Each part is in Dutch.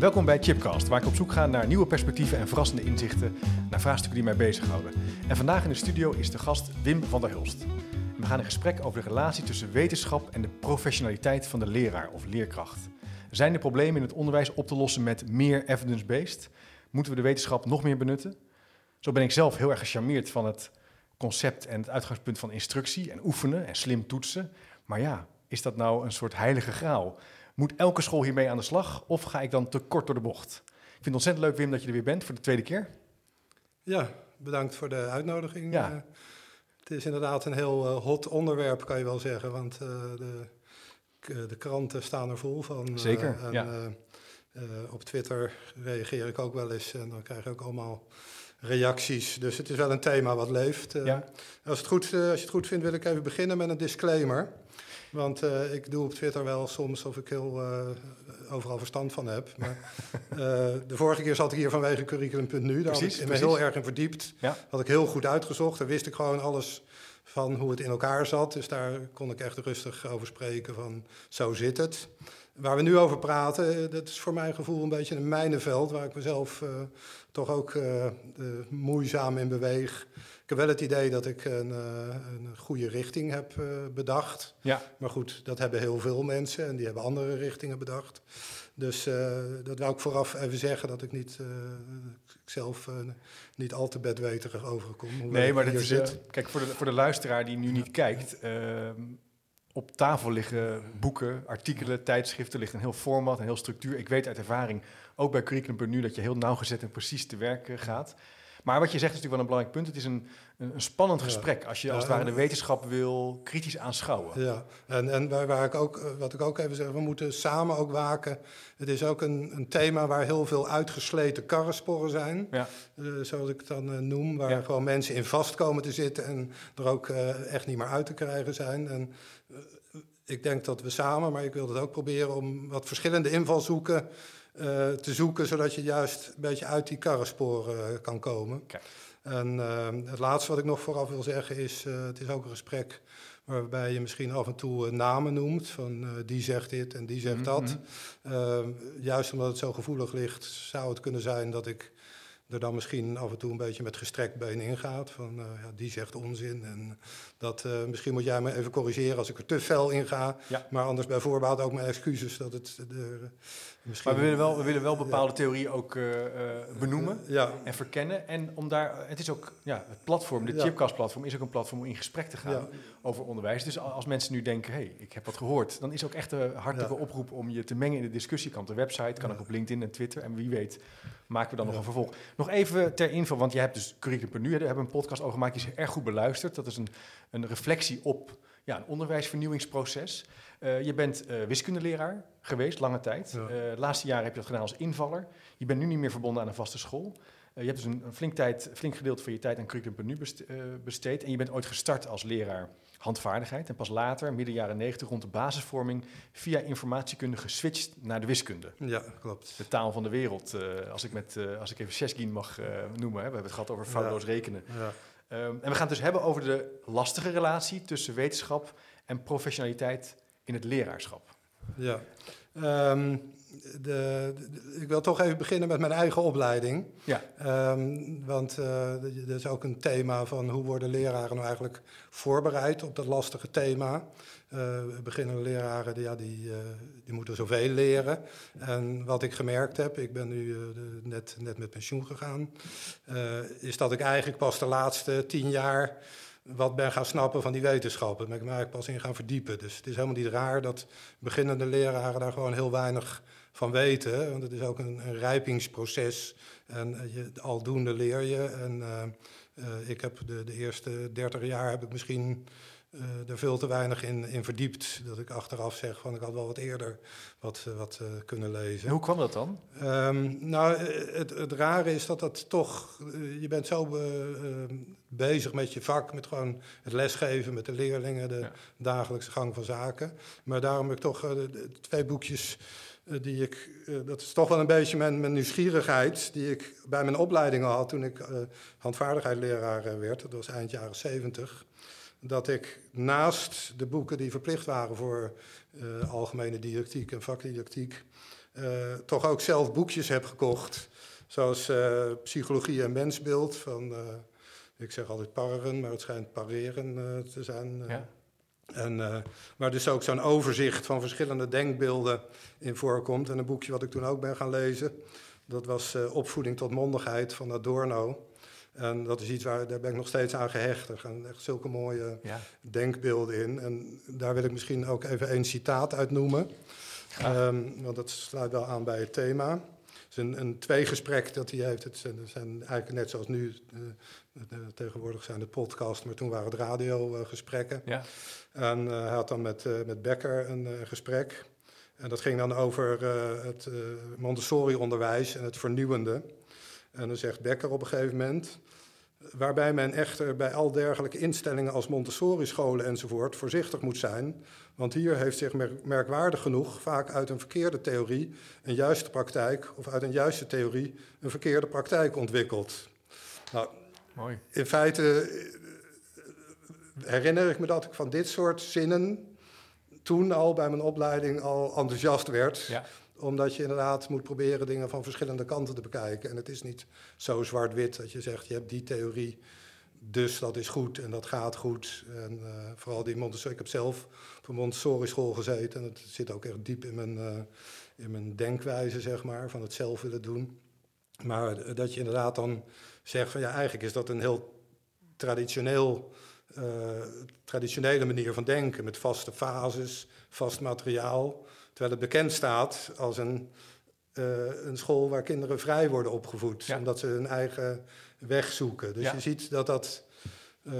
Welkom bij Chipcast, waar ik op zoek ga naar nieuwe perspectieven en verrassende inzichten naar vraagstukken die mij bezighouden. En vandaag in de studio is de gast Wim van der Hulst. We gaan in gesprek over de relatie tussen wetenschap en de professionaliteit van de leraar of leerkracht. Zijn de problemen in het onderwijs op te lossen met meer evidence-based? Moeten we de wetenschap nog meer benutten? Zo ben ik zelf heel erg gecharmeerd van het concept en het uitgangspunt van instructie en oefenen en slim toetsen. Maar ja, is dat nou een soort heilige graal? Moet elke school hiermee aan de slag of ga ik dan te kort door de bocht? Ik vind het ontzettend leuk, Wim, dat je er weer bent voor de tweede keer. Ja, bedankt voor de uitnodiging. Ja. Eh, het is inderdaad een heel eh, hot onderwerp, kan je wel zeggen. Want eh, de, de kranten staan er vol van. Zeker, en, ja. op Twitter reageer ik ook wel eens en dan krijg ik ook allemaal reacties. Dus het is wel een thema wat leeft. Ja. als, het goed, als je het goed vindt, wil ik even beginnen met een disclaimer. Want eh, ik doe op Twitter wel soms of ik heel eh, overal verstand van heb. Maar eh, de vorige keer zat ik hier vanwege curriculum.nu. Daar Precies, had ik me heel erg in verdiept. Ja. Had ik heel goed uitgezocht. Daar wist ik gewoon alles van hoe het in elkaar zat. Dus daar kon ik echt rustig over spreken van zo zit het. Waar we nu over praten, eh, dat is voor mijn gevoel een beetje een mijnenveld... waar ik mezelf eh, toch ook eh, moeizaam in beweeg. Ik heb wel het idee dat ik een, een goede richting heb bedacht. Ja, Maar goed, dat hebben heel veel mensen en die hebben andere richtingen bedacht. Dus dat wou ik vooraf even zeggen, dat ik niet, ik zelf niet al te bedweterig overkom. nee, maar dat is, zit. kijk, voor de, voor de luisteraar die nu niet kijkt, ehm, op tafel liggen boeken, artikelen, tijdschriften, ligt een heel format, een heel structuur. Ik weet uit ervaring, ook bij Curriculum.nu, dat je heel nauwgezet en precies te werk gaat. Maar wat je zegt is natuurlijk wel een belangrijk punt. Het is een, een, een spannend gesprek als je als het ware de wetenschap wil kritisch aanschouwen. Ja, en, en waar, waar ik ook, eh, wat ik ook even zeg, we moeten samen ook waken. Het is ook een, een thema waar heel veel uitgesleten karrensporen zijn. Ja. eh, zoals ik het dan eh, noem, waar Ja. gewoon mensen in vast komen te zitten en er ook echt niet meer uit te krijgen zijn. En ik denk dat we samen, maar ik wil het ook proberen om wat verschillende invalshoeken eh, te zoeken, zodat je juist een beetje uit die karrensporen eh, kan komen. Kijk. En eh, het laatste wat ik nog vooraf wil zeggen is, het is ook een gesprek waarbij je misschien af en toe namen noemt, van die zegt dit en die zegt dat. Mhm. Eh, juist omdat het zo gevoelig ligt, zou het kunnen zijn dat ik er dan misschien af en toe een beetje met gestrekt been ingaat. Van ja, die zegt onzin. En dat, eh, misschien moet jij me even corrigeren als ik er te fel in ga. Ja. Maar anders bij voorbaat ook mijn excuses dat het er misschien... Maar we willen wel, we willen wel bepaalde theorieën ook eh, eh, benoemen. Ja, en verkennen. En om daar, het is ook, ja, het platform, de. Chipcast-platform, is ook een platform om in gesprek te gaan over onderwijs. Dus als mensen nu denken, hé, hey, ik heb wat gehoord, dan is ook echt een hartelijke oproep om je te mengen in de discussie. Kan op de website, kan ook op LinkedIn en Twitter. En wie weet maken we dan nog een vervolg. Nog even ter info, want je hebt dus Curriculum.nu, hè, daar hebben we een podcast over gemaakt, die is erg goed beluisterd. Dat is een, een reflectie op ja, een onderwijsvernieuwingsproces. Eh, je bent eh, wiskundeleraar geweest, lange tijd. Ja. Eh, de laatste jaren heb je dat gedaan als invaller. Je bent nu niet meer verbonden aan een vaste school. Je hebt dus een, een flink, tijd, flink gedeelte van je tijd aan Curriculum.nu best- eh, besteed. En je bent ooit gestart als leraar handvaardigheid. En pas later, midden jaren 90, rond de basisvorming, via informatiekunde geswitcht naar de wiskunde. ja, klopt. De taal van de wereld, als, ik met, als ik even Sheshkin mag noemen. Hè. We hebben het gehad over foutloos rekenen. Ja. Ehm, en we gaan het dus hebben over de lastige relatie tussen wetenschap en professionaliteit in het leraarschap. Ja. Ehm, de, de- ik wil toch even beginnen met mijn eigen opleiding. Ja. Ehm, want eh, dat is ook een thema van hoe worden leraren nou eigenlijk voorbereid op dat lastige thema. Eh beginnende leraren ja, die, eh, die moeten zoveel leren. En wat ik gemerkt heb, ik ben nu eh, net, net met pensioen gegaan, is dat ik eigenlijk pas de laatste tien jaar wat ben gaan snappen van die wetenschappen. Ben ik me eigenlijk pas in gaan verdiepen. Dus het is helemaal niet raar dat beginnende leraren daar gewoon heel weinig van weten. Want het is ook een, rijpingsproces. En je, aldoende leer je. En ik heb de, de eerste 30 jaar heb ik misschien uh, er veel te weinig in, in verdiept. Dat ik achteraf zeg van ik had wel wat eerder wat, uh, wat uh, kunnen lezen. En hoe kwam dat dan? Um, nou, het, het rare is dat dat toch... je bent zo bezig met je vak, met gewoon het lesgeven met de leerlingen, de ja. dagelijkse gang van zaken. Maar daarom heb ik toch de, twee boekjes die ik, dat is toch wel een beetje mijn, mijn, nieuwsgierigheid, die ik bij mijn opleiding al had toen ik handvaardigheidsleraar werd. Dat was eind jaren zeventig dat ik naast de boeken die verplicht waren voor uh, algemene didactiek en vakdidactiek, uh, toch ook zelf boekjes heb gekocht. Zoals uh, Psychologie en Mensbeeld van, ik zeg altijd parren, maar het schijnt pareren te zijn. Ja. En, waar dus ook zo'n overzicht van verschillende denkbeelden in voorkomt. En een boekje wat ik toen ook ben gaan lezen, dat was Opvoeding tot mondigheid van Adorno. En dat is iets waar daar ben ik nog steeds aan gehecht. Er gaan echt zulke mooie denkbeelden in. En daar wil ik misschien ook even een citaat uit noemen. Um, want dat sluit wel aan bij het thema. Het is een, een tweegesprek dat hij heeft. Het zijn, zijn eigenlijk net zoals nu, uh, tegenwoordig zijn de podcast, maar toen waren het radiogesprekken. ja. En uh, hij had dan met, met Becker een gesprek. En dat ging dan over het Montessori-onderwijs en het vernieuwende. En dan zegt Becker op een gegeven moment, waarbij men echter bij al dergelijke instellingen als Montessori-scholen enzovoort voorzichtig moet zijn, want hier heeft zich merkwaardig genoeg vaak uit een verkeerde theorie een juiste praktijk of uit een juiste theorie een verkeerde praktijk ontwikkeld. Nou, Mooi. In feite eh, herinner ik me dat ik van dit soort zinnen toen al bij mijn opleiding al enthousiast werd. Ja omdat je inderdaad moet proberen dingen van verschillende kanten te bekijken. En het is niet zo zwart-wit dat je zegt, je hebt die theorie, dus dat is goed en dat gaat goed. En uh, vooral die Montessori, ik heb zelf op een Montessori-school gezeten... en het zit ook echt diep in mijn, uh, in mijn denkwijze, zeg maar, van het zelf willen doen. Maar dat je inderdaad dan zegt van, ja, eigenlijk is dat een heel traditioneel... Traditionele manier van denken, met vaste fases, vast materiaal... Terwijl het bekend staat als een, uh, een school waar kinderen vrij worden opgevoed. Ja. Omdat ze hun eigen weg zoeken. Dus ja. je ziet dat dat... Uh,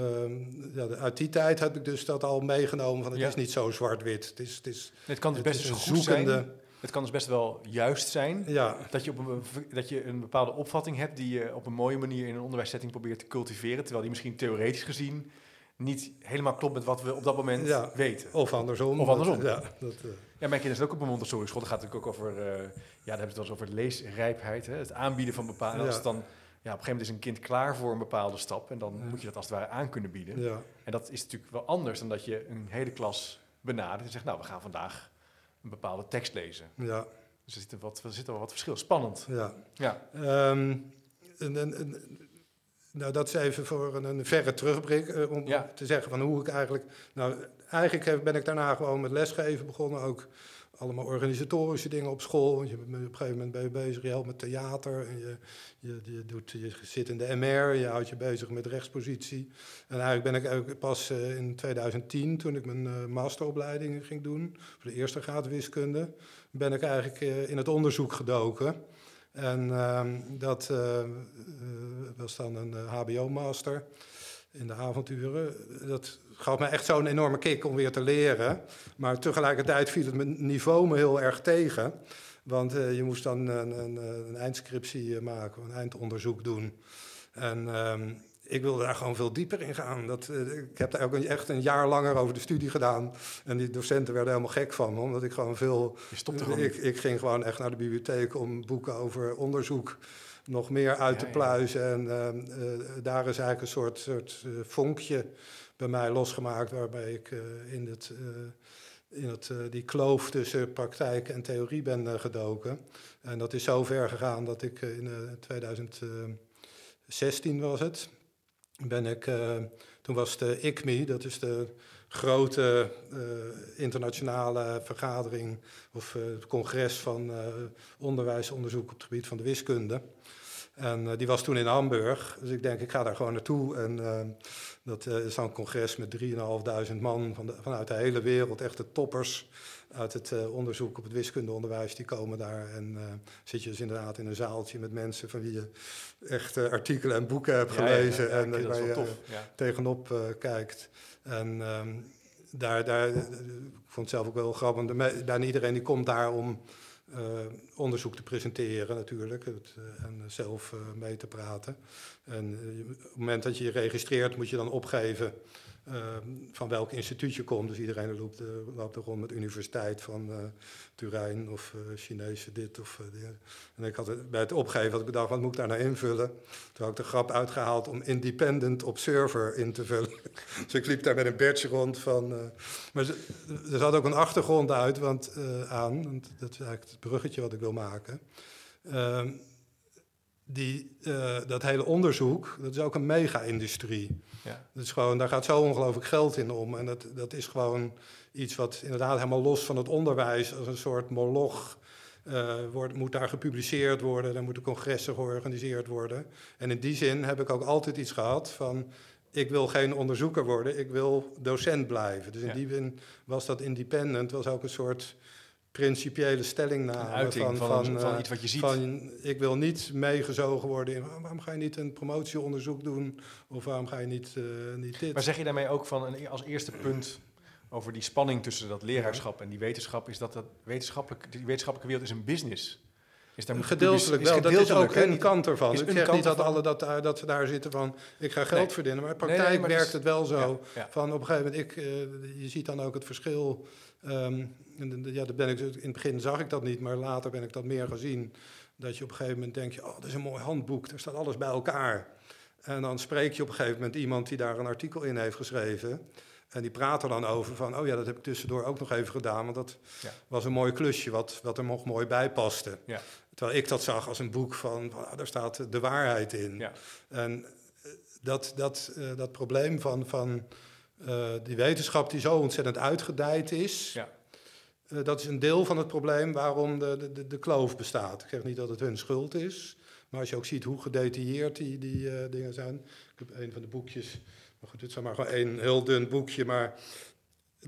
ja, uit die tijd heb ik dus dat al meegenomen van het ja. is niet zo zwart-wit. Het, is, het, is, het kan dus best een goed zoekende... zijn. Het kan dus best wel juist zijn ja. dat, je op een, dat je een bepaalde opvatting hebt die je op een mooie manier in een onderwijssetting probeert te cultiveren, terwijl die misschien theoretisch gezien niet helemaal klopt met wat we op dat moment weten. Of andersom. Of andersom. ja, dat, uh... ja, mijn kinderen zijn ook op een Montessori school. Dat gaat natuurlijk ook over, uh, ja, daar hebben we het wel eens over leesrijpheid. Hè? Het aanbieden van bepaalde... Ja. Als het dan, ja, op een gegeven moment is een kind klaar voor een bepaalde stap. En dan moet je dat als het ware aan kunnen bieden. Ja. En dat is natuurlijk wel anders dan dat je een hele klas benadert. En zegt, nou, we gaan vandaag een bepaalde tekst lezen. Ja. Dus er zit, er wat, er zit wel wat verschil. Spannend. Ja. ja. Um, en, en, nou, dat is even voor een, een verre terugblik uh, om ja. te zeggen van hoe ik eigenlijk... Nou, eigenlijk ben ik daarna gewoon met lesgeven begonnen, ook allemaal organisatorische dingen op school. Want je, op een gegeven moment ben je bezig, je helpt met theater en je, je, doet, zit in de MR, je houdt je bezig met rechtspositie. En eigenlijk ben ik pas uh, in 2010, toen ik mijn uh, masteropleiding ging doen, voor de eerste graad wiskunde, ben ik eigenlijk in het onderzoek gedoken. En ehm, dat was dan een HBO-master in de avonturen. Dat gaf me echt zo'n enorme kick om weer te leren. Maar tegelijkertijd viel het mijn niveau me heel erg tegen. Want uh, je moest dan een, een, een eindscriptie maken, een eindonderzoek doen. En um, ik wilde daar gewoon veel dieper in gaan. Dat, uh, ik heb daar ook echt een jaar langer over de studie gedaan. En die docenten werden helemaal gek van me, omdat ik gewoon veel... Gewoon ik, ik ging gewoon echt naar de bibliotheek om boeken over onderzoek nog meer uit ja, te pluizen. Ja. En uh, daar is eigenlijk een soort, soort vonkje bij mij losgemaakt... waarbij ik in, het, in het, die kloof tussen praktijk en theorie ben gedoken. En dat is zo ver gegaan dat ik in 2016 was het ben ik, toen was de ICMI, dat is de grote internationale vergadering of congres van onderwijsonderzoek op het gebied van de wiskunde. En die was toen in Hamburg. Dus ik denk, ik ga daar gewoon naartoe. En dat is dan een congres met 3.500 man van de, vanuit de hele wereld. Echte toppers uit het uh, onderzoek op het wiskundeonderwijs, die komen daar. En zit je dus inderdaad in een zaaltje met mensen van wie je echt artikelen en boeken hebt gelezen. Ja, ja, ja, en waar je tegenop kijkt. En um, daar, daar, ik vond het zelf ook wel grappig. Bijna iedereen die komt daar om onderzoek te presenteren natuurlijk. Het, en zelf mee te praten. En op het moment dat je je registreert moet je dan opgeven van welk instituut je komt. Dus iedereen loopt, uh, loopt rond met Universiteit van uh, Turijn of uh, Chinese dit of En ik had bij het opgeven had ik bedacht, wat moet ik daar nou invullen? Toen had ik de grap uitgehaald om Independent Observer in te vullen. dus ik liep daar met een badge rond van... maar er zat ook een achtergrond uit want, aan, want dat is eigenlijk het bruggetje wat ik wil maken. Ehm, die, uh, dat hele onderzoek, dat is ook een mega-industrie. Ja. Dat is gewoon, daar gaat zo ongelooflijk geld in om. En dat, dat is gewoon iets wat inderdaad helemaal los van het onderwijs, als een soort moloch, uh, wordt, moet daar gepubliceerd worden, dan moeten congressen georganiseerd worden. En in die zin heb ik ook altijd iets gehad van, ik wil geen onderzoeker worden, ik wil docent blijven. Dus in die zin was dat independent, was ook een soort principiële stellingname van, van, van, van, iets wat je ziet. Van, ik wil niet meegezogen worden in waarom ga je niet een promotieonderzoek doen of waarom ga je niet, uh, niet dit. Maar zeg je daarmee ook van een, als eerste punt over die spanning tussen dat leraarschap en die wetenschap is dat dat wetenschappelijk, die wetenschappelijke wereld is een business. Is daar gedeeltelijk wel. dat is ook een kant ervan. Ik zeg niet dat, alle dat, dat ze daar zitten van ik ga geld verdienen. Maar in praktijk werkt het wel zo. Van op een gegeven moment, ik, uh, je ziet dan ook het verschil. Um, ja, dat ben ik, in het begin zag ik dat niet, maar later ben ik dat meer gezien. Dat je op een gegeven moment denk je, oh, dat is een mooi handboek, daar staat alles bij elkaar. En dan spreek je op een gegeven moment iemand die daar een artikel in heeft geschreven. En die praat er dan over van, oh ja, dat heb ik tussendoor ook nog even gedaan. Want dat was een mooi klusje wat, wat er nog mooi bij paste. Ja. Terwijl ik dat zag als een boek van, oh, daar staat de waarheid in. Ja. En eh, dat, dat, uh, dat probleem van, van uh, die wetenschap die zo ontzettend uitgedijd is... Ja. Uh, dat is een deel van het probleem waarom de, de, de kloof bestaat. Ik zeg niet dat het hun schuld is, maar als je ook ziet hoe gedetailleerd die, die uh, dingen zijn. Ik heb een van de boekjes, maar goed, dit is maar gewoon één heel dun boekje, maar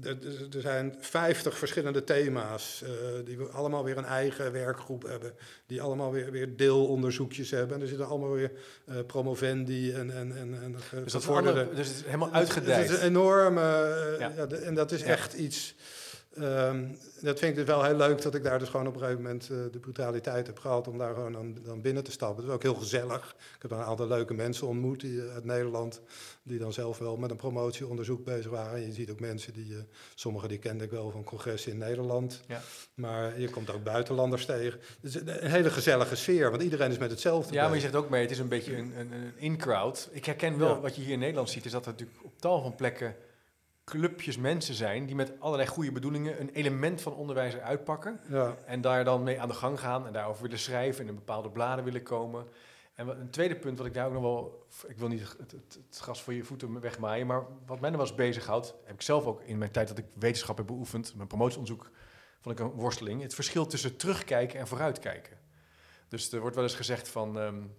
er, er zijn 50 verschillende thema's uh, die allemaal weer een eigen werkgroep hebben, die allemaal weer, weer deelonderzoekjes hebben. En er zitten allemaal weer uh, promovendi en, en, en, en dus dat. Dus het is helemaal uitgedijd. Het is een enorme, ja. ja de, en dat is echt iets Um, dat vind ik dus wel heel leuk dat ik daar dus gewoon op een gegeven moment uh, de brutaliteit heb gehad om daar gewoon dan, dan, binnen te stappen. Het is ook heel gezellig. Ik heb een aantal leuke mensen ontmoet die, uit Nederland, die dan zelf wel met een promotieonderzoek bezig waren. je ziet ook mensen die, uh, sommigen die kende ik wel van congressen in Nederland. Ja. Maar je komt ook buitenlanders tegen. Het is een hele gezellige sfeer, want iedereen is met hetzelfde. Ja, maar je zegt ook mee, het is een beetje een, een, een in-crowd. Ik herken wel, ja. wat je hier in Nederland ziet, is dat er natuurlijk op tal van plekken clubjes mensen zijn die met allerlei goede bedoelingen een element van onderwijs eruit pakken. Ja. En daar dan mee aan de gang gaan en daarover willen schrijven en in bepaalde bladen willen komen. En een tweede punt wat ik daar ook nog wel, ik wil niet het, het, het gras voor je voeten wegmaaien, maar wat mij nog wel eens bezighoudt, heb ik zelf ook in mijn tijd dat ik wetenschap heb beoefend, mijn promotieonderzoek, vond ik een worsteling. Het verschil tussen terugkijken en vooruitkijken. Dus er wordt wel eens gezegd van um,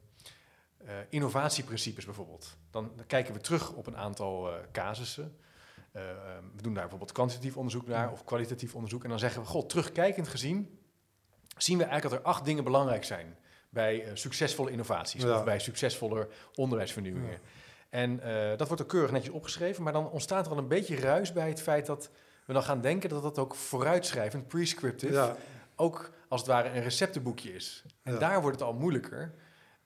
uh, innovatieprincipes bijvoorbeeld. Dan, dan, kijken we terug op een aantal uh, casussen. Uh, we doen daar bijvoorbeeld kwantitatief onderzoek naar of kwalitatief onderzoek. En dan zeggen we, god, terugkijkend gezien, zien we eigenlijk dat er acht dingen belangrijk zijn bij uh, succesvolle innovaties ja. of bij succesvolle onderwijsvernieuwingen. Ja. En uh, dat wordt er keurig netjes opgeschreven, maar dan ontstaat er al een beetje ruis bij het feit dat we dan gaan denken dat dat ook vooruitschrijvend, prescriptive, ja. ook als het ware een receptenboekje is. En daar wordt het al moeilijker.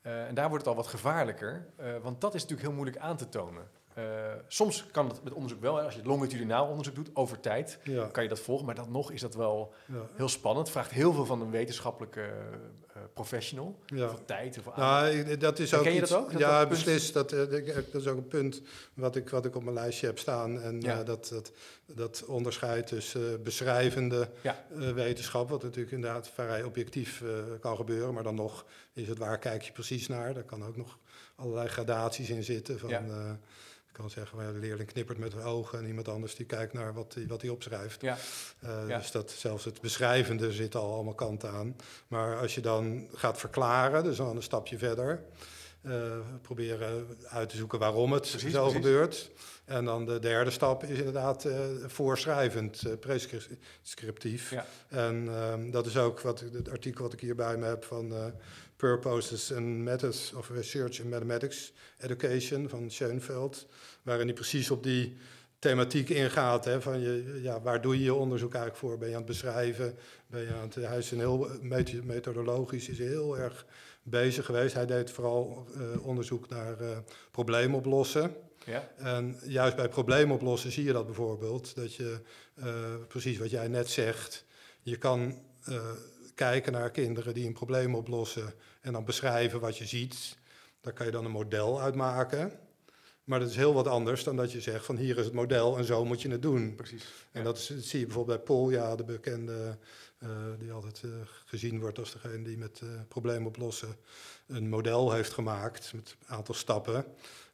en daar wordt het al wat gevaarlijker, want dat is natuurlijk heel moeilijk aan te tonen. Uh, soms kan het met onderzoek wel, hè, als je longitudinaal onderzoek doet over tijd, ja. kan je dat volgen. Maar dan nog is dat wel ja. heel spannend. Vraagt heel veel van een wetenschappelijke uh, professional. Ja. Voor tijd. Voor nou, dat is ook. Ken je iets, dat ook? Dat ja, dat beslist. Dat, dat is ook een punt wat ik, wat ik op mijn lijstje heb staan. En dat, dat, dat onderscheid tussen beschrijvende wetenschap, wat natuurlijk inderdaad vrij objectief kan gebeuren, maar dan nog is het waar kijk je precies naar. Daar kan ook nog allerlei gradaties in zitten. Van, kan zeggen, de leerling knippert met de ogen en iemand anders die kijkt naar wat hij wat hij opschrijft. Ja. Uh, Ja. Dus dat zelfs het beschrijvende zit al allemaal kanten aan. Maar als je dan gaat verklaren, dus dan een stapje verder, eh, proberen uit te zoeken waarom het Precies, zo precies. gebeurt. En dan de derde stap is inderdaad eh, voorschrijvend, eh, prescriptief. Ja. En ehm, dat is ook wat, het artikel wat ik hier bij me heb van eh, Purposes and Methods of Research in Mathematics Education van Schoenfeld. Waarin hij precies op die thematiek ingaat. Hè, van je, ja, waar doe je je onderzoek eigenlijk voor? Ben je aan het beschrijven? Ben je aan het, hij is een heel meth- methodologisch is heel erg bezig geweest. Hij deed vooral eh, onderzoek naar eh probleemoplossen. Ja. En juist bij probleemoplossen zie je dat bijvoorbeeld. Dat je, eh, precies wat jij net zegt, je kan kijken naar kinderen die een probleem oplossen en dan beschrijven wat je ziet. Daar kan je dan een model uit maken. Maar dat is heel wat anders dan dat je zegt van hier is het model en zo moet je het doen. Precies. En Ja. dat, is, dat zie je bijvoorbeeld bij Polja, de bekende, eh, die altijd eh, gezien wordt als degene die met eh problemen oplossen een model heeft gemaakt met een aantal stappen.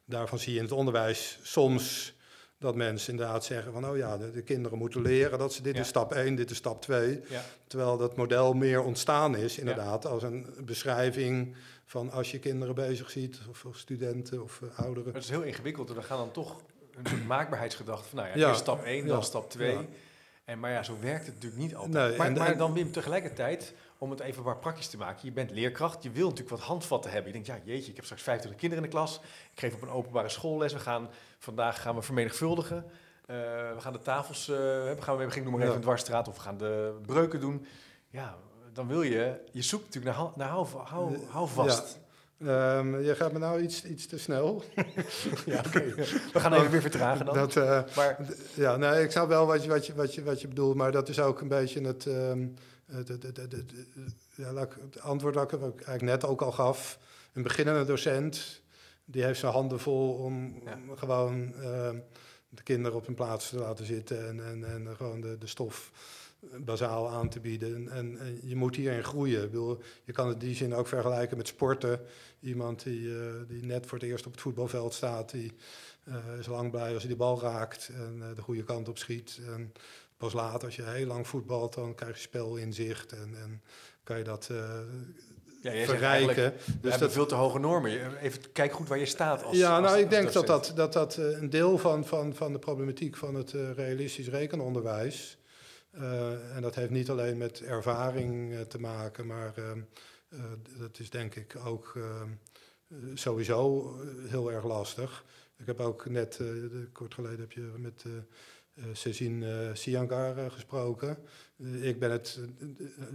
Daarvan zie je in het onderwijs soms dat mensen inderdaad zeggen van, oh ja, de, de kinderen moeten leren dat ze dit Ja. is stap 1, dit is stap 2. Ja. Terwijl dat model meer ontstaan is, inderdaad, als een beschrijving van als je kinderen bezig ziet, of, of studenten of eh, ouderen. Het is heel ingewikkeld. en We gaan dan toch een maakbaarheidsgedachte van, nou ja, eerst stap 1, dan stap 2. Ja. En, maar ja, zo werkt het natuurlijk niet altijd. Nee, maar, en- maar dan Wim, tegelijkertijd, om het even maar praktisch te maken. Je bent leerkracht, je wil natuurlijk wat handvatten hebben. Je denkt, ja jeetje, ik heb straks 25 kinderen in de klas. Ik geef op een openbare schoolles. We gaan, vandaag gaan we vermenigvuldigen. Eh, we gaan de tafels, eh, we gaan we, ging noem maar even een dwarsstraat. Of we gaan de breuken doen. Ja, dan wil je, je zoekt natuurlijk naar, naar hou, hou, hou vast. Ehm, je gaat me nou iets, iets te snel. Ja, oké. We gaan even weer vertragen dan. Dat, eh, maar Ja, nee, ik snap wel wat je, wat je, wat je, wat je bedoelt, maar dat is ook een beetje het, ehm, het, het, het, het- ja, het antwoord dat ik eigenlijk net ook al gaf. Een beginnende docent, die heeft zijn handen vol om, Ja. om gewoon ehm, de kinderen op hun plaats te laten zitten en, en, en gewoon de, de stof bazaal aan te bieden. En, en, je moet hierin groeien. Ik bedoel, je kan het in die zin ook vergelijken met sporten. Iemand die, eh, die net voor het eerst op het voetbalveld staat, die eh, is lang blij als hij de bal raakt en eh, de goede kant op schiet. En pas later, als je heel lang voetbalt, dan krijg je spelinzicht en, en kan je dat eh, ja, verrijken. we Dus hebben dat, veel te hoge normen. Even kijk goed waar je staat als ja, als- nou, ik denk dat dat, dat, dat eh, een deel van, van, van de problematiek van het eh, realistisch rekenonderwijs. eh, en dat heeft niet alleen met ervaring te maken, maar eh, eh, dat is denk ik ook sowieso heel erg lastig. Ik heb ook net, de- kort geleden heb je met Cezine eh, Siankar eh, gesproken. Ik ben het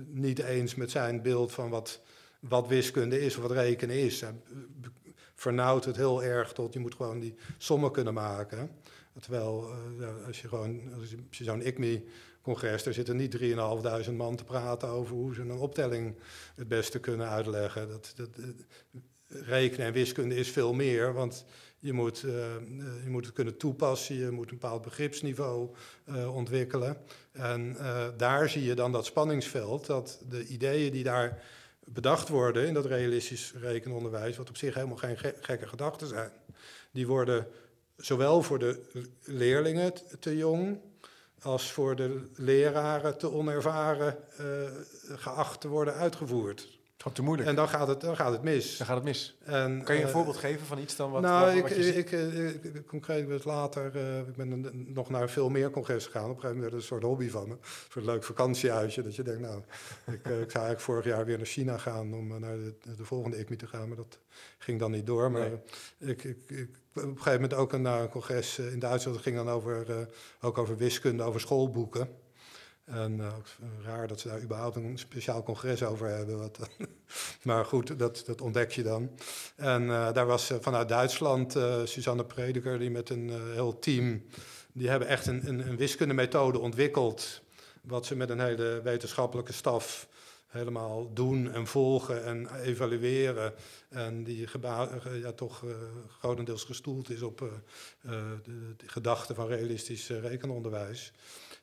niet eens met zijn beeld van wat, wat wiskunde is of wat rekenen is. B- vernauwt het heel erg tot je moet gewoon die sommen kunnen maken. Terwijl eh, als je gewoon, als je, zo'n ICMI-congres, daar zitten niet 3.500 man te praten over hoe ze een optelling het beste kunnen uitleggen. Dat, dat, eh, rekenen en wiskunde is veel meer, want je moet, eh, eh, je moet het kunnen toepassen, je moet een bepaald begripsniveau eh, ontwikkelen. En eh, daar zie je dan dat spanningsveld, dat de ideeën die daar bedacht worden in dat realistisch rekenonderwijs, wat op zich helemaal geen ge- gekke gedachten zijn, die worden zowel voor de leerlingen te jong als voor de leraren te onervaren eh, geacht te worden uitgevoerd. Te moeilijk. En dan gaat het, dan gaat het mis. dan gaat het mis. En, Kan je een eh, voorbeeld geven van iets dan wat, nou, wat, ik, wat ik, eh, ik, ik- concreet werd later, eh, ik ben een- nog naar veel meer congressen gegaan. Op een gegeven moment werd het een soort hobby van me. Een soort leuk vakantieuitje. Dat je denkt, nou, ik, eh, ik zou eigenlijk vorig jaar weer naar China gaan om eh, naar de, de volgende ICMI te gaan. Maar dat ging dan niet door. Maar ik, ik, ik, op een gegeven moment ook een- naar een congres eh, in Duitsland. Dat ging dan over, eh, ook over wiskunde, over schoolboeken. En eh, raar dat ze daar überhaupt een speciaal congres over hebben. Wat, maar goed, dat, dat ontdek je dan. En eh, daar was eh, vanuit Duitsland Suzanne Prediker, die met een heel team, die hebben echt een, een, een wiskundemethode ontwikkeld, wat ze met een hele wetenschappelijke staf helemaal doen en volgen en evalueren. En die ja, toch grotendeels gestoeld is op de, de gedachte van realistisch rekenonderwijs.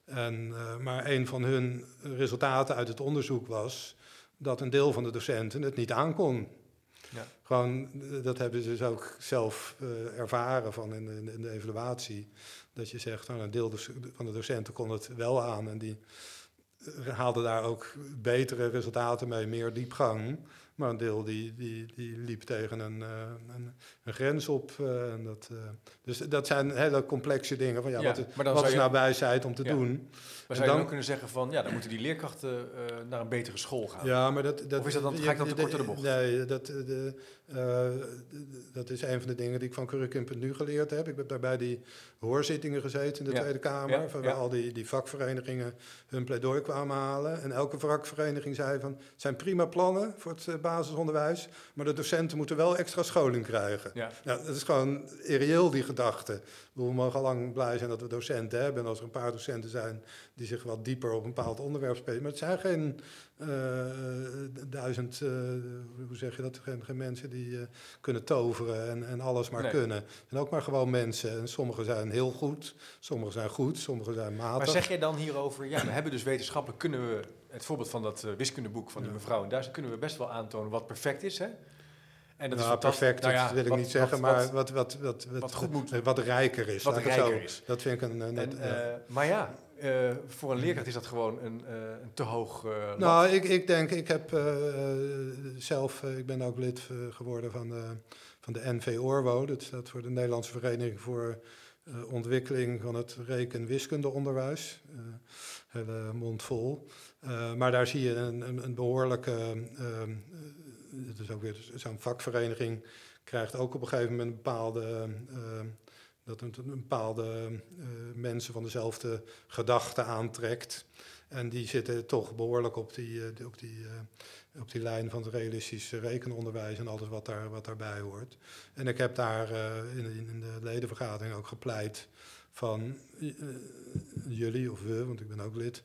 En, eh, maar een van hun resultaten uit het onderzoek was dat een deel van de docenten het niet aankon. Ja. Gewoon, dat hebben ze dus ook zelf uh, ervaren van in, in, in, de evaluatie. Dat je zegt, nou, een deel van de docenten kon het wel aan en die haalden daar ook betere resultaten mee, meer diepgang. Maar een deel die, die, die liep tegen een, uh, een, een, grens op. Uh, en dat, uh, dus dat zijn hele complexe dingen. Van, ja, ja wat, wat is nou wijsheid om te ja. doen? Maar zou je dan kunnen zeggen van, ja, dan moeten die leerkrachten naar een betere school gaan? Ja, maar dat... dat of is dat dan, ga ik dan te kort door de bocht? Nee, dat, de, dat is een van de dingen die ik van Curriculum.nu geleerd heb. Ik heb daarbij die hoorzittingen gezeten in de Tweede Kamer... waar al die, die vakverenigingen hun pleidooi kwamen halen. En elke vakvereniging zei van, het zijn prima plannen voor het basisonderwijs, maar de docenten moeten wel extra scholing krijgen. Ja. Nou, dat is gewoon irreëel, die gedachte. We mogen al lang blij zijn dat we docenten hebben. En als er een paar docenten zijn die zich wat dieper op een bepaald onderwerp spelen. Maar het zijn geen uh, duizend, uh, hoe zeg je dat, geen, geen mensen die uh, kunnen toveren en, en alles maar kunnen. En ook maar gewoon mensen. En sommigen zijn heel goed, sommigen zijn goed, sommigen zijn matig. Maar zeg jij dan hierover, ja, we hebben dus wetenschappelijk, kunnen we, het voorbeeld van dat wiskundeboek van die mevrouw, en daar kunnen we best wel aantonen wat perfect is, hè? En dat nou, is perfect, nou ja, dat wil ik wat, niet zeggen, wat, maar wat, wat, wat, wat, goed moet, wat rijker is. Wat rijker is. Dat vind ik een... Net, en, maar ja, uh, voor een leerkracht is dat gewoon een, uh, een te hoog. Uh, nou, ik, ik denk, ik heb zelf, ik ben ook lid geworden van de, van de NVORWO, dat staat voor de Nederlandse Vereniging voor Ontwikkeling van het Reken- en Wiskundeonderwijs. hele mond vol. maar daar zie je een, een, een behoorlijke. Het is ook weer zo'n vakvereniging krijgt ook op een gegeven moment een bepaalde dat een, een bepaalde uh, mensen van dezelfde gedachten aantrekt. En die zitten toch behoorlijk op die, uh, op die, op die lijn van het realistische rekenonderwijs en alles wat, daar, wat daarbij hoort. En ik heb daar in, in, de ledenvergadering ook gepleit van jullie of we, want ik ben ook lid.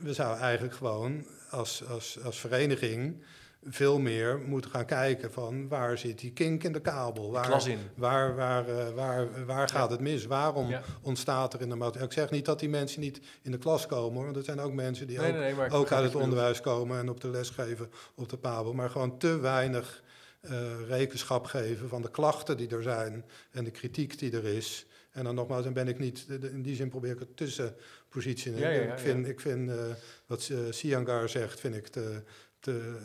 We zouden eigenlijk gewoon als, als, als vereniging veel meer moeten gaan kijken van waar zit die kink in de kabel? Waar, in. waar, waar, uh, waar, waar gaat het mis? Waarom ontstaat er in de maatschappij? Ik zeg niet dat die mensen niet in de klas komen, want er zijn ook mensen die ook, nee, ook uit het onderwijs komen en op de les geven op de Pabel, maar gewoon te weinig uh, rekenschap geven van de klachten die er zijn en de kritiek die er is. En dan nogmaals, dan ben ik niet, in die zin probeer ik het tussenpositie. Ja, ja, ja, ik vind, ik vind uh, wat uh, Siangar zegt, vind ik te, te,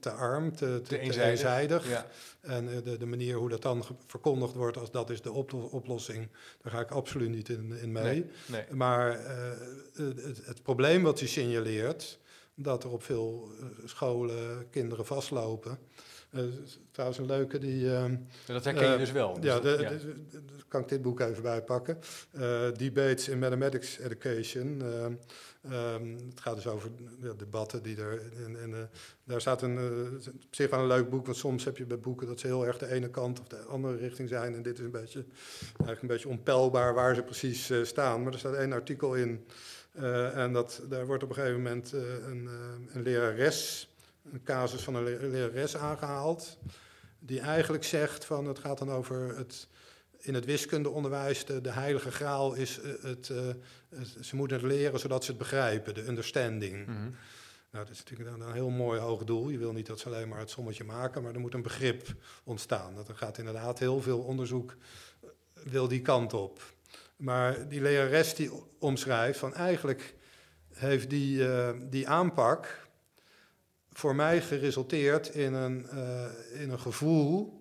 te arm, te, te, eenzijdig. Ja. En eh, de, de, manier hoe dat dan verkondigd wordt als dat is de oplossing, daar ga ik absoluut niet in, in mee. Nee, Maar uh, het, het, probleem wat hij signaleert, dat er op veel eh, scholen kinderen vastlopen. Uh, trouwens, een leuke die. Uh, dat herken je dus wel. Dus ja, de, ja. De, de, kan ik dit boek even bijpakken. Debates in Mathematics Education. Um, het gaat dus over debatten die er. En, en uh, daar staat een, uh, op zich wel een leuk boek, want soms heb je bij boeken dat ze heel erg de ene kant of de andere richting zijn. En dit is een beetje, eigenlijk een beetje onpeilbaar waar ze precies uh, staan. Maar er staat één artikel in. en dat, daar wordt op een gegeven moment een, een lerares, een casus van een lerares aangehaald. Die eigenlijk zegt van het gaat dan over het in het wiskundeonderwijs de, de heilige graal is uh, het, uh, ze moeten het leren zodat ze het begrijpen, de understanding. Mm -hmm. Nou, dat is natuurlijk een, een, heel mooi hoog doel. Je wil niet dat ze alleen maar het sommetje maken, maar er moet een begrip ontstaan. Dat er gaat inderdaad heel veel onderzoek eh, wil die kant op. Maar die lerares die omschrijft van eigenlijk heeft die, uh, die aanpak voor mij geresulteerd in een, uh, in een gevoel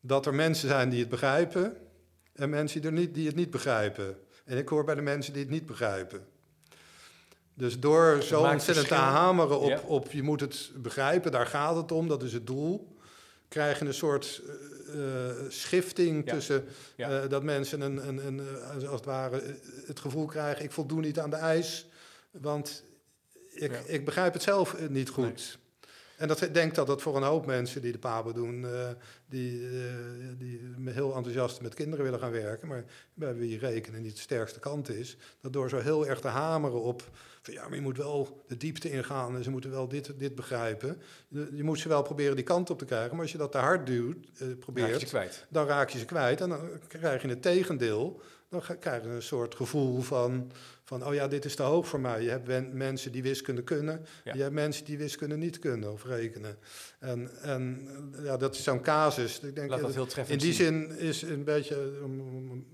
dat er mensen zijn die het begrijpen en mensen die, er niet, die het niet begrijpen. En ik hoor bij de mensen die het niet begrijpen. Dus door zo ontzettend te hameren op, op je moet het begrijpen, daar gaat het om, dat is het doel, krijg je een soort uh, schifting tussen uh, dat mensen een, een, een, als het ware het gevoel krijgen, ik voldoen niet aan de eis, want ik, ik begrijp het zelf niet goed. En dat denk dat dat voor een hoop mensen die de PABO doen, uh, die, uh, die heel enthousiast met kinderen willen gaan werken, maar bij wie rekenen niet de sterkste kant is, dat door zo heel erg te hameren op, van ja, maar je moet wel de diepte ingaan en ze moeten wel dit, dit begrijpen. Je moet ze wel proberen die kant op te krijgen, maar als je dat te hard duwt, uh, probeert, raak dan raak je ze kwijt en dan krijg je het tegendeel dan krijg je een soort gevoel van, van, oh ja, dit is te hoog voor mij. Je hebt mensen die wiskunde kunnen, Ja. je hebt mensen die wiskunde niet kunnen of rekenen. En, en ja, dat is zo'n casus. Ik denk, Laat dat heel in treffend die zien. zin is een beetje, om,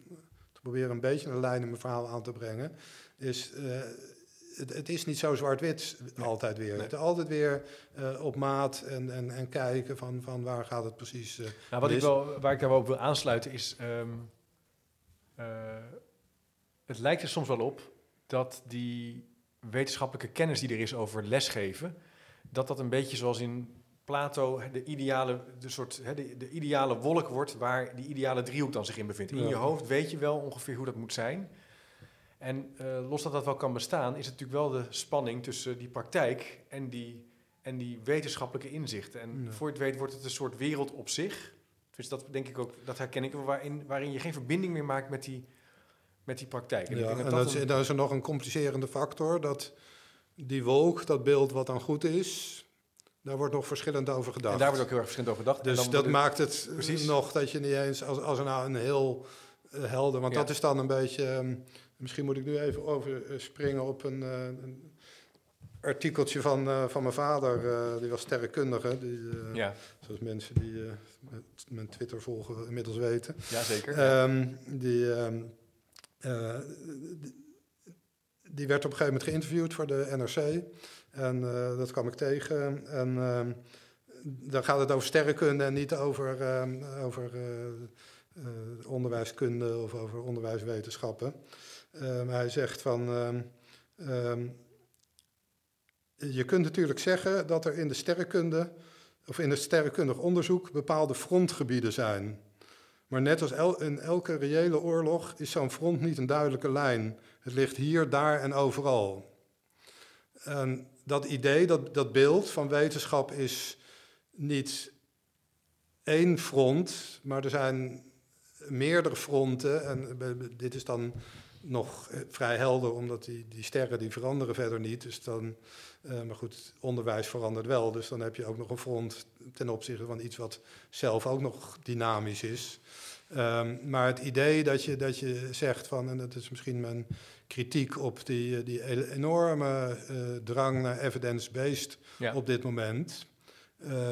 te proberen een beetje een lijn in mijn verhaal aan te brengen, is eh, het, het is niet zo zwart-wit Nee. altijd weer. Nee. Het is altijd weer eh, op maat en, en, en kijken van, van waar gaat het precies. Nou, wat ik wel, waar ik daar wel op wil aansluiten is... ehm, eh, het lijkt er soms wel op dat die wetenschappelijke kennis die er is over lesgeven... dat dat een beetje zoals in Plato de ideale, de soort, hè, de, de ideale wolk wordt... waar die ideale driehoek dan zich in bevindt. In Ja. je hoofd weet je wel ongeveer hoe dat moet zijn... En eh, los dat dat wel kan bestaan, is het natuurlijk wel de spanning tussen die praktijk en die, en die wetenschappelijke inzichten. En Ja. voor je het weet wordt het een soort wereld op zich. Dus dat denk ik ook, dat herken ik, waarin, waarin je geen verbinding meer maakt met die, met die praktijk. En Ja, en dat is, een- er nog een complicerende factor, dat die wolk, dat beeld wat dan goed is, daar wordt nog verschillend over gedacht. en daar wordt ook heel erg verschillend over gedacht. Dus dat maakt het eh, Precies. nog dat je niet eens, als, als er nou een heel eh, helder, want Ja. dat is dan een beetje, ehm, misschien moet ik nu even overspringen op een, eh, een artikeltje van, eh, van mijn vader, eh, die was sterrenkundige, die, eh, Ja, zoals mensen die eh, mijn Twitter volgen inmiddels weten. ja, zeker. Ehm, die, ehm, eh, die, werd op een gegeven moment geïnterviewd voor de NRC. En eh, dat kwam ik tegen. En ehm, dan gaat het over sterrenkunde en niet over, ehm, over eh, onderwijskunde of over onderwijswetenschappen. Ehm, hij zegt van. je kunt natuurlijk zeggen dat er in de sterrenkunde of in het sterrenkundig onderzoek bepaalde frontgebieden zijn. Maar net als in elke reële oorlog is zo'n front niet een duidelijke lijn. Het ligt hier, daar en overal. En dat idee, dat, dat beeld van wetenschap is niet één front, maar er zijn meerdere fronten. En dit is dan nog eh, vrij helder, omdat die, die sterren die veranderen verder niet. Dus dan, eh, maar goed, onderwijs verandert wel. Dus dan heb je ook nog een front ten opzichte van iets wat zelf ook nog dynamisch is. Ehm, maar het idee dat je, dat je zegt van, en dat is misschien mijn kritiek op die, eh, die enorme eh, drang naar evidence-based ja. op dit moment.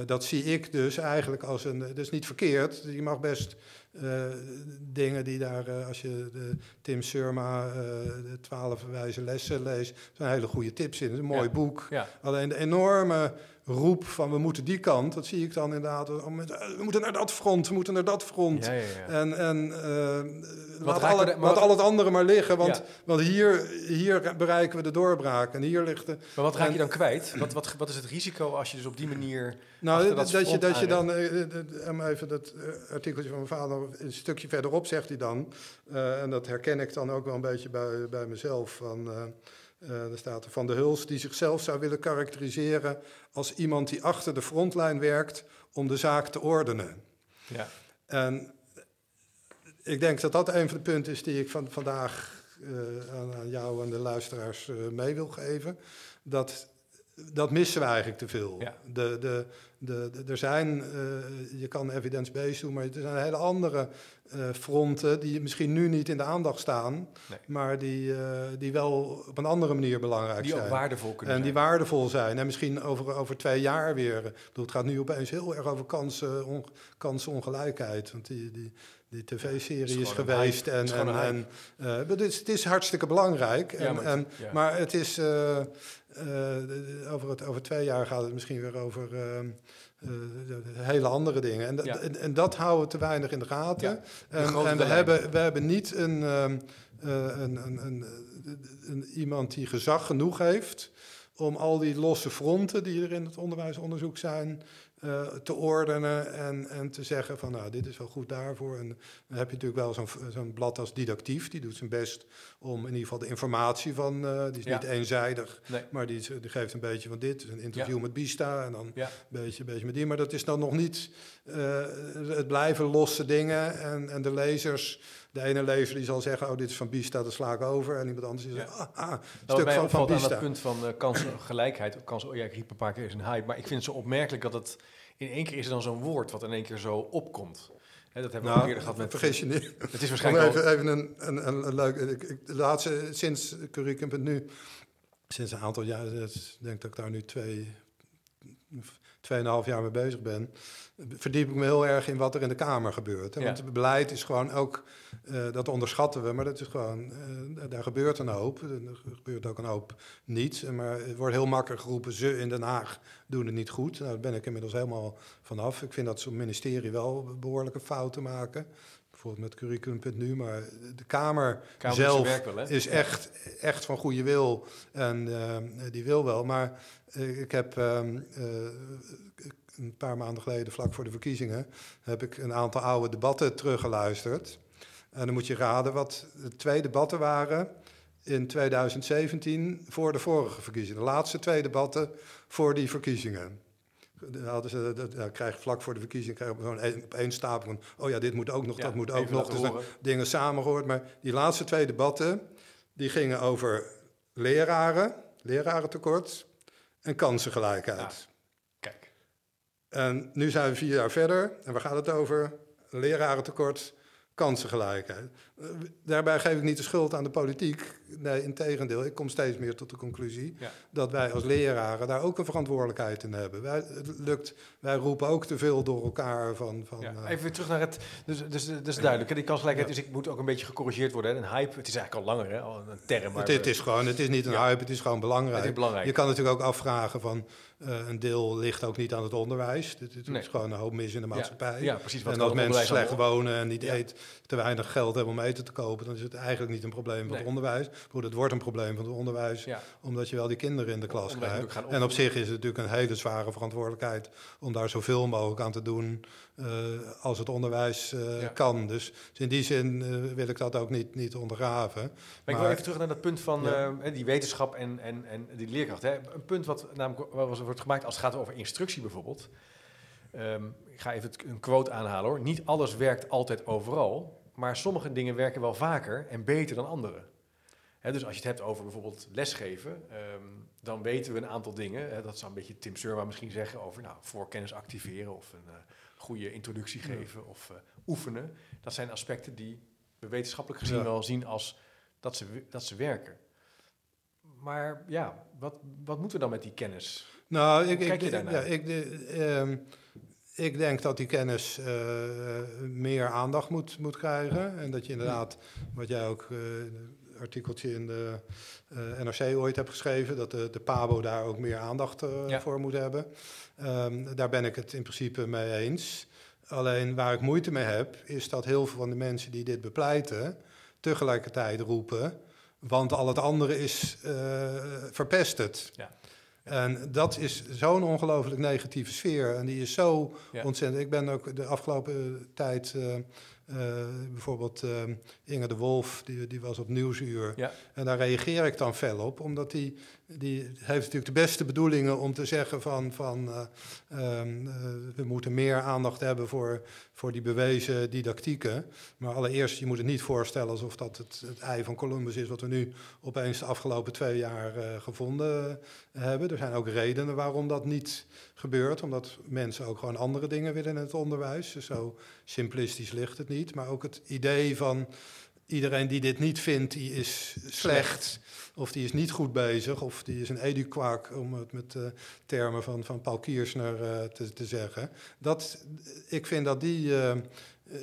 Dat zie ik dus eigenlijk als een. Dat is niet verkeerd. Je mag best eh, dingen die daar, eh, als je de Tim Surma, eh, de twaalf wijze lessen leest, zijn hele goede tips in. Het is een mooi Ja. boek. ja. Alleen de enorme roep van we moeten die kant, dat zie ik dan inderdaad. We moeten naar dat front, we moeten naar dat front. Ja. En, en laat, alle, de- laat al het andere maar liggen, want, want hier, hier bereiken we de doorbraak. En hier ligt de, Maar wat raak je dan kwijt? Wat, wat, wat is het risico als je dus op die manier... Nou, dat, dat je, dat je dan, eh, eh, eh, even dat artikeltje van mijn vader, een stukje verderop zegt hij dan, en dat herken ik dan ook wel een beetje bij, bij mezelf, van, er staat er van de Huls, die zichzelf zou willen karakteriseren als iemand die achter de frontlijn werkt om de zaak te ordenen. Ja, En ik denk dat dat een van de punten is die ik van, vandaag aan, aan jou en de luisteraars mee wil geven. Dat, dat missen we eigenlijk te veel. Ja. De, de, de, de- er zijn, eh, je kan evidence-based doen, maar er zijn hele andere eh, fronten die misschien nu niet in de aandacht staan, Nee. maar die, eh, die wel op een andere manier belangrijk die zijn. ook waardevol kunnen En die zijn. waardevol zijn. En misschien over, over twee jaar weer. Ik bedoel, het gaat nu opeens heel erg over kansen, on, kansenongelijkheid. Want die, die, die tv-serie is geweest. hype. En, Het is en, en, maar het, is, hartstikke belangrijk. En, Ja, maar het- ja. maar het is. eh, eh, over, het, over twee jaar gaat het misschien weer over. hele andere dingen. En, en, en dat houden we te weinig in de gaten. En, en we, hebben, we hebben niet een, ehm, eh, een, een, een, een- iemand die gezag genoeg heeft om al die losse fronten die er in het onderwijsonderzoek zijn, eh, te ordenen en, en te zeggen van nou, dit is wel goed daarvoor. En dan heb je natuurlijk wel zo'n zo'n blad als Didactief, die doet zijn best om in ieder geval de informatie van, eh, die is Ja. niet eenzijdig, Nee. maar die, geeft een beetje van dit, een interview Ja. met Bista en dan Ja. een beetje, een beetje met die. Maar dat is dan nog niet, eh, het blijven losse dingen en, en de lezers... De ene lezer die zal zeggen, oh, dit is van Bista, dat sla ik over. En iemand anders die zegt, ah, ah, Nou, stuk van, van opvalt aan Bista. dat punt van eh, kansengelijkheid, kans, oh ja, ik riep een paar keer is een hype, maar ik vind het zo opmerkelijk dat het in één keer is er dan zo'n woord wat in één keer zo opkomt. Dat hebben we Nou, ook eerder gehad met... vergis je niet. Het is waarschijnlijk al- even, even een, een, een, een leuk... Ik, ik, de laatste, sinds Curriculum.nu, sinds een aantal jaar, ik denk dat ik daar nu twee, tweeënhalf jaar mee bezig ben, verdiep ik me heel erg in wat er in de Kamer gebeurt. hè. Want het beleid is gewoon ook, eh, dat onderschatten we, maar dat is gewoon, eh, daar gebeurt een hoop. Er gebeurt ook een hoop niet. Maar het wordt heel makkelijk geroepen, ze in Den Haag doen het niet goed. Nou, daar ben ik inmiddels helemaal vanaf. Ik vind dat zo'n ministerie wel behoorlijke fouten maken. Bijvoorbeeld met curriculum.nu, maar de Kamer, zelf wel, is echt, echt van goede wil en eh, die wil wel. Maar ik heb ehm, eh, een paar maanden geleden, vlak voor de verkiezingen, heb ik een aantal oude debatten teruggeluisterd. En dan moet je raden wat de twee debatten waren in 2017 voor de vorige verkiezingen. De laatste twee debatten voor die verkiezingen. Dan hadden ze, dat, ja, krijg je vlak voor de verkiezingen krijg op één stapel van, oh ja, dit moet ook nog, Ja, dat moet ook nog. Dus horen. dingen samengehoord. Maar die laatste twee debatten, die gingen over leraren, lerarentekort en kansengelijkheid. En nu zijn we vier jaar verder en waar gaat het over? Lerarentekort, kansengelijkheid. Eh, Daarbij geef ik niet de schuld aan de politiek. Nee, integendeel. Ik kom steeds meer tot de conclusie Ja. dat wij als leraren daar ook een verantwoordelijkheid in hebben. Wij, het lukt, wij roepen ook te veel door elkaar van... van ja. eh, even weer terug naar het... Dus, dus, is duidelijk. hè, Die kansgelijkheid is, ik moet ook een beetje gecorrigeerd worden. Hè. Een hype, het is eigenlijk al langer, hè? al een term. Maar het, het is gewoon, het is niet een hype, het is gewoon belangrijk. het is belangrijk. Je kan natuurlijk ook afvragen van eh, een deel ligt ook niet aan het onderwijs. Het, Nee. is gewoon een hoop mis in de maatschappij. Ja, precies. Wat en als mensen slecht wonen en niet Ja. eten, te weinig geld hebben om eten te kopen, dan is het eigenlijk niet een probleem van Nee. het onderwijs. Goed, het wordt een probleem van het onderwijs, Ja. omdat je wel die kinderen in de klas krijgt. En op zich is het natuurlijk een hele zware verantwoordelijkheid om daar zoveel mogelijk aan te doen als het onderwijs eh, Ja. kan. Dus in die zin eh, wil ik dat ook niet, niet ondergraven. Maar ik wil even terug naar dat punt van Ja. eh, die wetenschap en, en, en die leerkracht. Hè. Een punt wat namelijk wat wordt gemaakt als het gaat over instructie bijvoorbeeld. Ehm, ik ga even een quote aanhalen hoor. Niet alles werkt altijd overal, maar sommige dingen werken wel vaker en beter dan andere. Dus als je het hebt over bijvoorbeeld lesgeven, ehm, dan weten we een aantal dingen. Dat zou een beetje Tim Surma misschien zeggen over nou, voorkennis activeren of een eh, goede introductie geven of eh, oefenen. Dat zijn aspecten die we wetenschappelijk gezien wel zien als dat ze, dat ze werken. Maar ja, wat, wat moeten we dan met die kennis? Nou, ik, kijk ik, je ja, ik, de- ehm, ik denk dat die kennis eh, meer aandacht moet, moet krijgen. En dat je inderdaad, wat jij ook eh, artikeltje in de eh, NRC ooit hebt geschreven, dat de, de PABO daar ook meer aandacht eh, Ja. voor moet hebben. Ehm, daar ben ik het in principe mee eens. Alleen waar ik moeite mee heb, is dat heel veel van de mensen die dit bepleiten, tegelijkertijd roepen, want al het andere is eh, verpesterd. Ja. En dat is zo'n ongelooflijk negatieve sfeer. En die is zo Ja. ontzettend. Ik ben ook de afgelopen tijd. Bijvoorbeeld eh, Inge de Wolf, die, die was op Nieuwsuur. Ja. En daar reageer ik dan fel op, omdat die, die heeft natuurlijk de beste bedoelingen om te zeggen van, van eh, ehm, eh, we moeten meer aandacht hebben voor, voor die bewezen didactieken. Maar allereerst, je moet het niet voorstellen alsof dat het, het ei van Columbus is wat we nu opeens de afgelopen twee jaar eh, gevonden hebben. Er zijn ook redenen waarom dat niet gebeurt, omdat mensen ook gewoon andere dingen willen in het onderwijs. Dus zo simplistisch ligt het niet. Maar ook het idee van iedereen die dit niet vindt, die is slecht. Of die is niet goed bezig, of die is een eduquaak, om het met eh, termen van, van Paul Kiersner eh, te, te zeggen. Dat, ik vind dat die eh,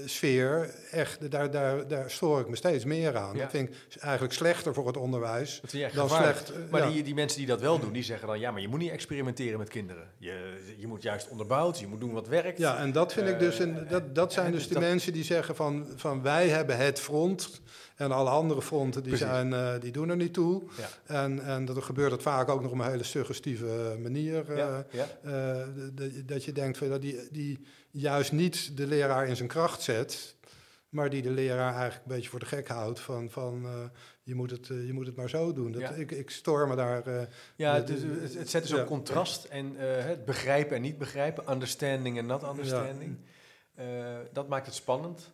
sfeer, echt, daar, daar, daar stoor ik me steeds meer aan. Ja. Dat vind ik eigenlijk slechter voor het onderwijs Dat dan gevaarlijk. slecht. Maar ja. die, die mensen die dat wel doen, die zeggen dan... ja, maar je moet niet experimenteren met kinderen. Je, je moet juist onderbouwd, je moet doen wat werkt. Ja, en dat vind ik dus, een, dat, dat zijn en dus de mensen die zeggen van, van wij hebben het front en alle andere fronten die, Precies. zijn, eh, die doen er niet toe. Ja. En, en dat gebeurt het vaak ook nog op een hele suggestieve manier. eh, Ja, ja. eh, dat je denkt van, dat die, die juist niet de leraar in zijn kracht zet, maar die de leraar eigenlijk een beetje voor de gek houdt van, van je, moet het, je moet het maar zo doen. Dat, Ja. ik, ik stoor me daar. Ja, dus het, het zet dus ja. ook contrast en het begrijpen en niet begrijpen, understanding en not understanding. Dat maakt het spannend.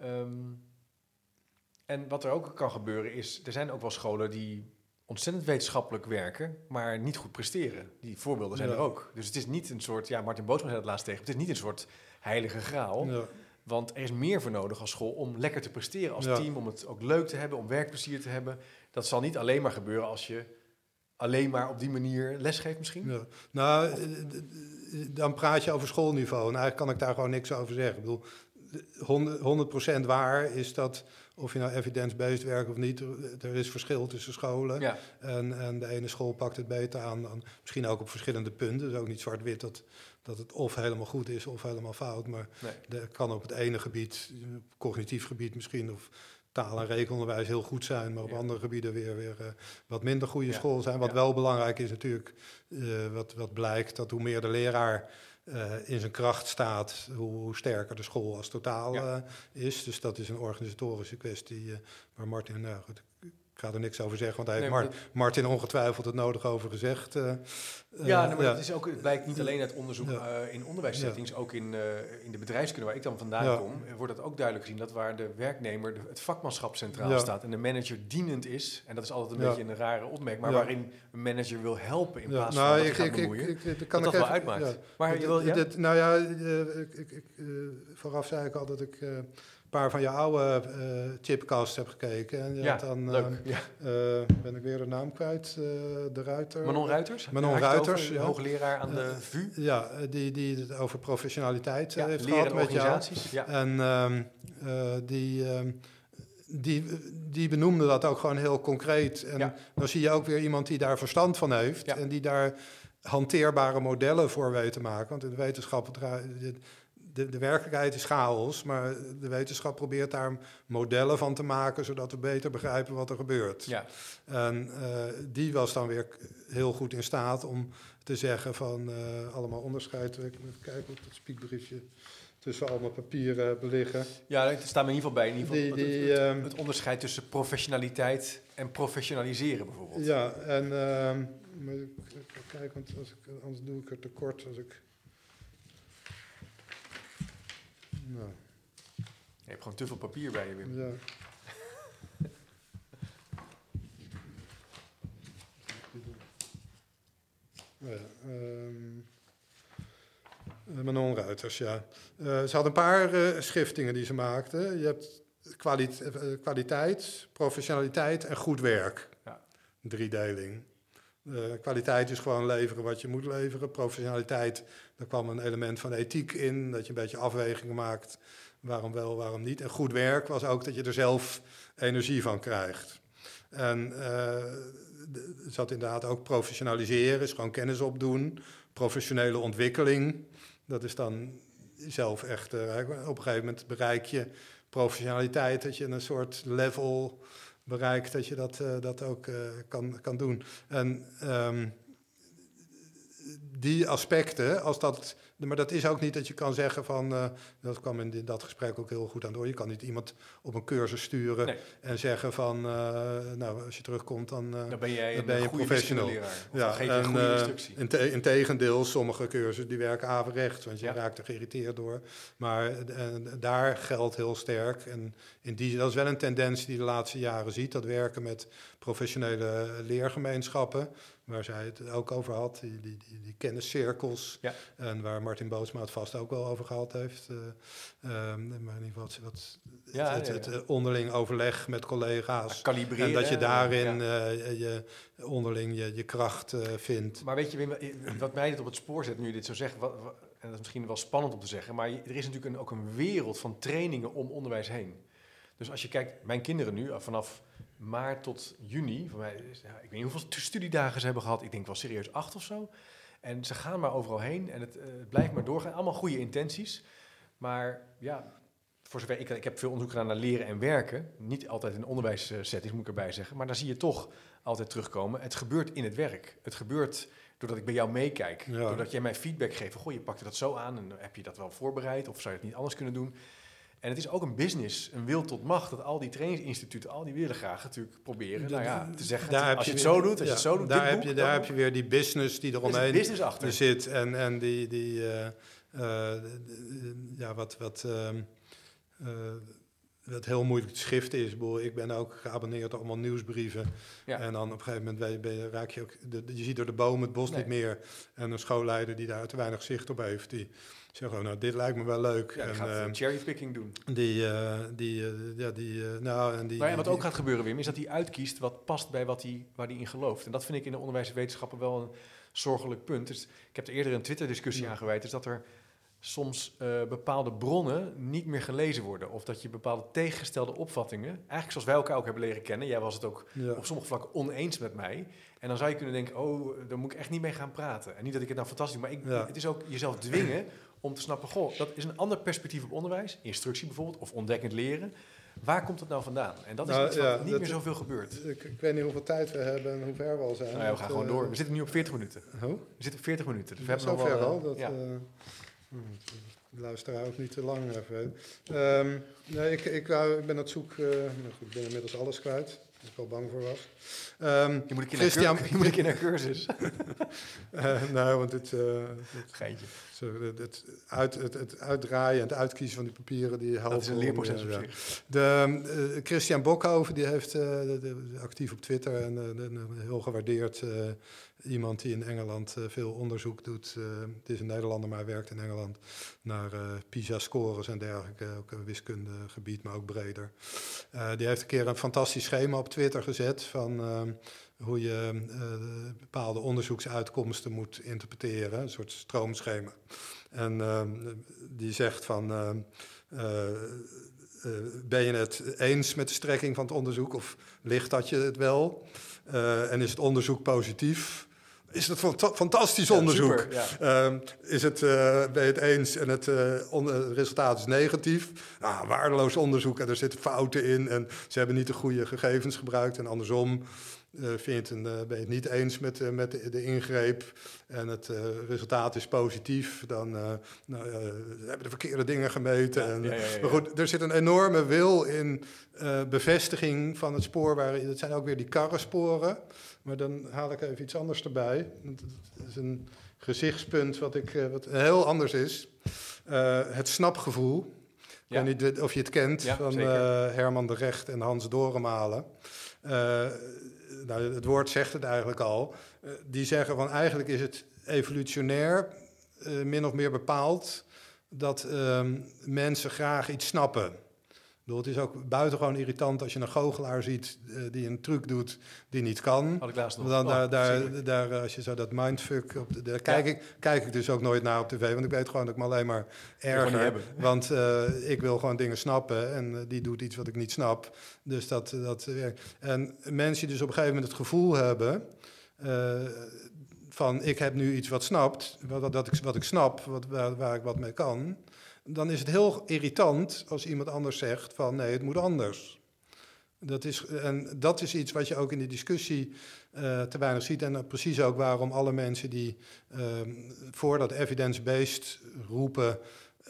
Ehm, en wat er ook kan gebeuren is, er zijn ook wel scholen die ontzettend wetenschappelijk werken, maar niet goed presteren. Die voorbeelden zijn Ja. er ook. Dus het is niet een soort, ja, Martin Bootsma zei dat laatst tegen, het is niet een soort heilige graal. ja. Want er is meer voor nodig als school om lekker te presteren als Ja. team, om het ook leuk te hebben, om werkplezier te hebben. Dat zal niet alleen maar gebeuren als je alleen maar op die manier lesgeeft misschien. Ja. Nou, eh, d- d- dan praat je over schoolniveau. En eigenlijk kan ik daar gewoon niks over zeggen. Ik bedoel, de- 100%, 100% waar is dat, of je nou evidence-based werkt of niet, er- is verschil tussen scholen. Ja, En, en de ene school pakt het beter aan dan misschien ook op verschillende punten. Dus ook niet zwart-wit dat, dat het of helemaal goed is of helemaal fout. Maar nee. dat kan op het ene gebied, cognitief gebied misschien, of taal- en rekenonderwijs heel goed zijn, maar op Ja. andere gebieden weer, weer eh, wat minder goede Ja. school zijn. Wat Ja. wel belangrijk is natuurlijk, eh, wat, wat blijkt, dat hoe meer de leraar eh, in zijn kracht staat, hoe, hoe sterker de school als totaal Ja. eh, is. Dus dat is een organisatorische kwestie eh, waar Martin, nou goed, ik ga er niks over zeggen, want hij Nee, heeft Martin ongetwijfeld het nodig over gezegd. eh, Ja, eh, nee, maar dat is ook, het blijkt niet alleen uit onderzoek Ja. eh, in onderwijssettings, ook in, in de bedrijfskunde waar ik dan vandaan Ja. kom, wordt dat ook duidelijk gezien dat waar de werknemer de, het vakmanschap centraal Ja. staat en de manager dienend is, en dat is altijd een Ja. beetje een rare opmerking, maar Ja. waarin een manager wil helpen in ja, plaats nou, van dat ik, ik, bemoeien, ik, ik- dat kan dat ik wel even- uitmaakt. ja. Maar je wil, ja? Dit- nou ja, ik, ik, vooraf zei ik al dat ik paar van je oude eh chipcasts heb gekeken. En ja, dan, leuk. ehm, ja. eh, ben ik weer de naam kwijt, eh, de Ruiter. Manon Ruiters? Manon? Ruiters, ja. hoogleraar aan de VU. Ja, die, die het over professionaliteit heeft gehad met jou. Ja. En ehm, eh, die, ehm, die, die benoemde dat ook gewoon heel concreet. En dan zie je ook weer iemand die daar verstand van heeft. En die daar hanteerbare modellen voor weet te maken. Want in de wetenschap, de, de, werkelijkheid is chaos. Maar de wetenschap probeert daar modellen van te maken... zodat we beter begrijpen wat er gebeurt. ja. En eh, die was dan weer heel goed in staat om te zeggen van eh, allemaal onderscheid. Ik moet even kijken of dat spiekbriefje tussen allemaal papieren hebben liggen. Ja, het staat me in ieder geval bij. In ieder geval Die- het- die, het, ehm, het onderscheid tussen professionaliteit en professionaliseren bijvoorbeeld. Ja, en maar kijk, want als ik, anders doe ik er tekort als ik. Nou, Je hebt gewoon te veel papier bij je, Wim. ja. Oh ja, ehm, eh, Manon Ruiters, ja. Eh, ze had een paar eh, schiftingen die ze maakte. Je hebt kwali- kwaliteit, professionaliteit en goed werk. Ja. Driedeling. Eh, kwaliteit is gewoon leveren wat je moet leveren. Professionaliteit, daar kwam een element van ethiek in, dat je een beetje afwegingen maakt. Waarom wel, waarom niet. En goed werk was ook dat je er zelf energie van krijgt. En er zat inderdaad ook professionaliseren, is gewoon kennis opdoen. Professionele ontwikkeling, dat is dan zelf echt... eh, op een gegeven moment bereik je professionaliteit, dat je een soort level bereikt, dat je dat, eh, dat ook eh, kan, kan doen. En ehm, die aspecten, als dat... Maar dat is ook niet dat je kan zeggen van... eh, dat kwam in dat gesprek ook heel goed aan door. Je kan niet iemand op een cursus sturen Nee. en zeggen van... eh, nou, als je terugkomt, dan... eh, Dan ben jij Dan een ben je goede professional. ja, geef je en, een goede instructie. in, te- in tegendeel, sommige cursussen die werken averechts, want je Ja. raakt er geïrriteerd door. Maar daar geldt heel sterk. En in die, dat is wel een tendens die je de laatste jaren ziet. Dat werken met professionele leergemeenschappen, waar zij het ook over had, die, die, die, die kenniscirkels. Ja. En waar Martin Bootsma het vast ook wel over gehad heeft. eh, ehm, maar in ieder geval wat, wat, Ja, het, onderling overleg met collega's. Kalibreren. En dat je daarin eh, je onderling je, je kracht eh, vindt. Maar weet je, Wim, wat mij dit op het spoor zet nu je dit zo zegt, wat, wat- en dat is misschien wel spannend om te zeggen, maar er is natuurlijk een, ook een wereld van trainingen om onderwijs heen. Dus als je kijkt, mijn kinderen nu, vanaf maart tot juni, voor mij, ik weet niet hoeveel stu- studiedagen ze hebben gehad, ik denk wel serieus acht of zo. En ze gaan maar overal heen en het, eh, het blijft maar doorgaan. Allemaal goede intenties. Maar ja, voor zover ik, ik heb veel onderzoek gedaan naar leren en werken. Niet altijd in onderwijssettings, moet ik erbij zeggen. Maar daar zie je toch altijd terugkomen. Het gebeurt in het werk. Het gebeurt doordat ik bij jou meekijk. Ja. Doordat jij mij feedback geeft. Goh, je pakte dat zo aan en heb je dat wel voorbereid? Of zou je het niet anders kunnen doen? En het is ook een business, een wil tot macht. Dat al die trainingsinstituten, al die willen graag natuurlijk proberen. Nou ja, te zeggen, Daar als je het zo doet, als je het zo doet, daar, heb je, daar heb je weer die business die eromheen business achter. zit. En, en die, die eh, eh, ja, wat, wat, ehm, eh, wat heel moeilijk te schiften is. Ik, ben ook geabonneerd op allemaal nieuwsbrieven. Ja. En dan op een gegeven moment je, ben je- raak je ook... De, je ziet door de boom het bos Nee. niet meer. En een schoolleider die daar te weinig zicht op heeft... die zeggen, oh, nou, dit lijkt me wel leuk. Ja, en, gaat eh, uh, cherrypicking doen. die, uh, die, uh, ja, die, nou, en die... Maar ja, wat die, ook gaat gebeuren, Wim, is dat hij uitkiest wat past bij wat hij, waar hij in gelooft. En dat vind ik in de onderwijswetenschappen wel een zorgelijk punt. Dus ik heb er eerder een Twitter-discussie Ja. aan gewijd, is dat er soms bepaalde bronnen niet meer gelezen worden. Of dat je bepaalde tegengestelde opvattingen, eigenlijk zoals wij elkaar ook hebben leren kennen, jij was het ook ja. op sommige vlakken oneens met mij. En dan zou je kunnen denken, oh, daar moet ik echt niet mee gaan praten. En niet dat ik het nou fantastisch maar ik, het is ook jezelf dwingen om te snappen, goh, dat is een ander perspectief op onderwijs, instructie bijvoorbeeld, of ontdekkend leren. Waar komt het nou vandaan? En dat is Nou, iets wat ja, niet dat- meer zoveel gebeurt. Ik, ik weet niet hoeveel tijd we hebben en hoe ver we al zijn. Nou ja, we gaan Dat, gewoon eh, door. We zitten nu op 40 minuten. We zitten op 40 minuten. Dus we hebben Zo nog wel, ver eh, al? Dat, ja. eh, hm, de luisteraar ook niet te lang even. Ehm, nee, ik, ik, wou, ik ben aan het zoek... eh, goed, ik ben inmiddels alles kwijt. Ik wel bang voor was. Ehm, je moet een Christian- je moet een keer naar cursus. eh, nou, want het, het, Geintje. zo, uit, het, het uitdraaien en het uitkiezen van die papieren... Die helpen Dat is een om, leerproces eh, op zich. De, eh, Christian Bokhoven, die heeft, de- de- actief op Twitter en een heel gewaardeerd iemand die in Engeland eh, veel onderzoek doet. eh, het is een Nederlander, maar werkt in Engeland naar eh, PISA-scores en dergelijke. Ook een wiskundegebied, maar ook breder. Die heeft een keer een fantastisch schema op Twitter gezet van eh, hoe je bepaalde onderzoeksuitkomsten moet interpreteren. Een soort stroomschema. En eh, die zegt van... eh, eh, eh, ben je het eens met de strekking van het onderzoek of ligt dat je het wel? En is het onderzoek positief? Is het fanta- fantastisch Ja, onderzoek? super, ja. Ehm, is het, eh, ben je het eens en het, eh, het resultaat is negatief? Ah, waardeloos onderzoek en er zitten fouten in en ze hebben niet de goede gegevens gebruikt. En andersom eh, vind je het een, eh, ben je het niet eens met, eh, met de, de ingreep en het eh, resultaat is positief, dan eh, nou, eh, ze hebben de verkeerde dingen gemeten. Ja, en. Maar goed, er zit een enorme wil in eh, bevestiging van het spoor. Waar, dat zijn ook weer die karrensporen. Maar dan haal ik even iets anders erbij. Dat is een gezichtspunt wat, ik, eh, wat heel anders is. Eh, het snapgevoel. Ik weet niet of je het kent, Ja, van eh, Herman de Recht en Hans Dorenmalen. Eh, nou, het woord zegt het eigenlijk al. Die zeggen van eigenlijk is het evolutionair min of meer bepaald dat ehm, mensen graag iets snappen. Bedoel, het is ook buitengewoon irritant als je een goochelaar ziet eh, die een truc doet die niet kan. Had ik laatst nog. Dan, Oh, daar, daar, eh, als je zo dat mindfuck, op de, daar kijk, ik, kijk ik dus ook nooit naar op tv, want ik weet gewoon dat ik me alleen maar erger. hebben. Want eh, ik wil gewoon dingen snappen en die doet iets wat ik niet snap. Dus dat, dat. En mensen die dus op een gegeven moment het gevoel hebben van ik heb nu iets wat snapt, wat, dat ik, wat ik snap, wat, waar, waar ik wat mee kan. Dan is het heel irritant als iemand anders zegt van nee, het moet anders. Dat is, en dat is iets wat je ook in de discussie eh, te weinig ziet. En precies ook waarom alle mensen die ehm, voor dat evidence-based roepen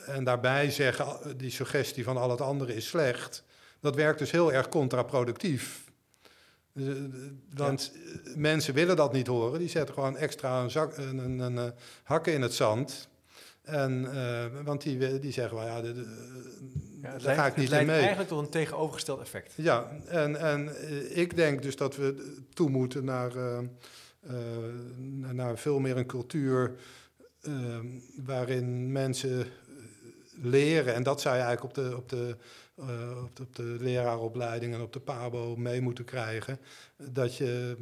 en daarbij zeggen eh, die suggestie van al het andere is slecht, dat werkt dus heel erg contraproductief. Eh, Want mensen willen dat niet horen. Die zetten gewoon extra een, zak, een, een, een, hakken in het zand. En, eh, want die, die zeggen, well, ja, de, de- Ja, het daar ga ik het niet leidt mee. eigenlijk tot een tegenovergesteld effect. Ja, en, en eh, ik denk dus dat we toe moeten naar, eh, eh, naar- veel meer een cultuur eh, waarin mensen eh, leren. En dat zou je eigenlijk op de, op de, eh, op de, op de leraaropleiding en op de PABO mee moeten krijgen. Dat, je,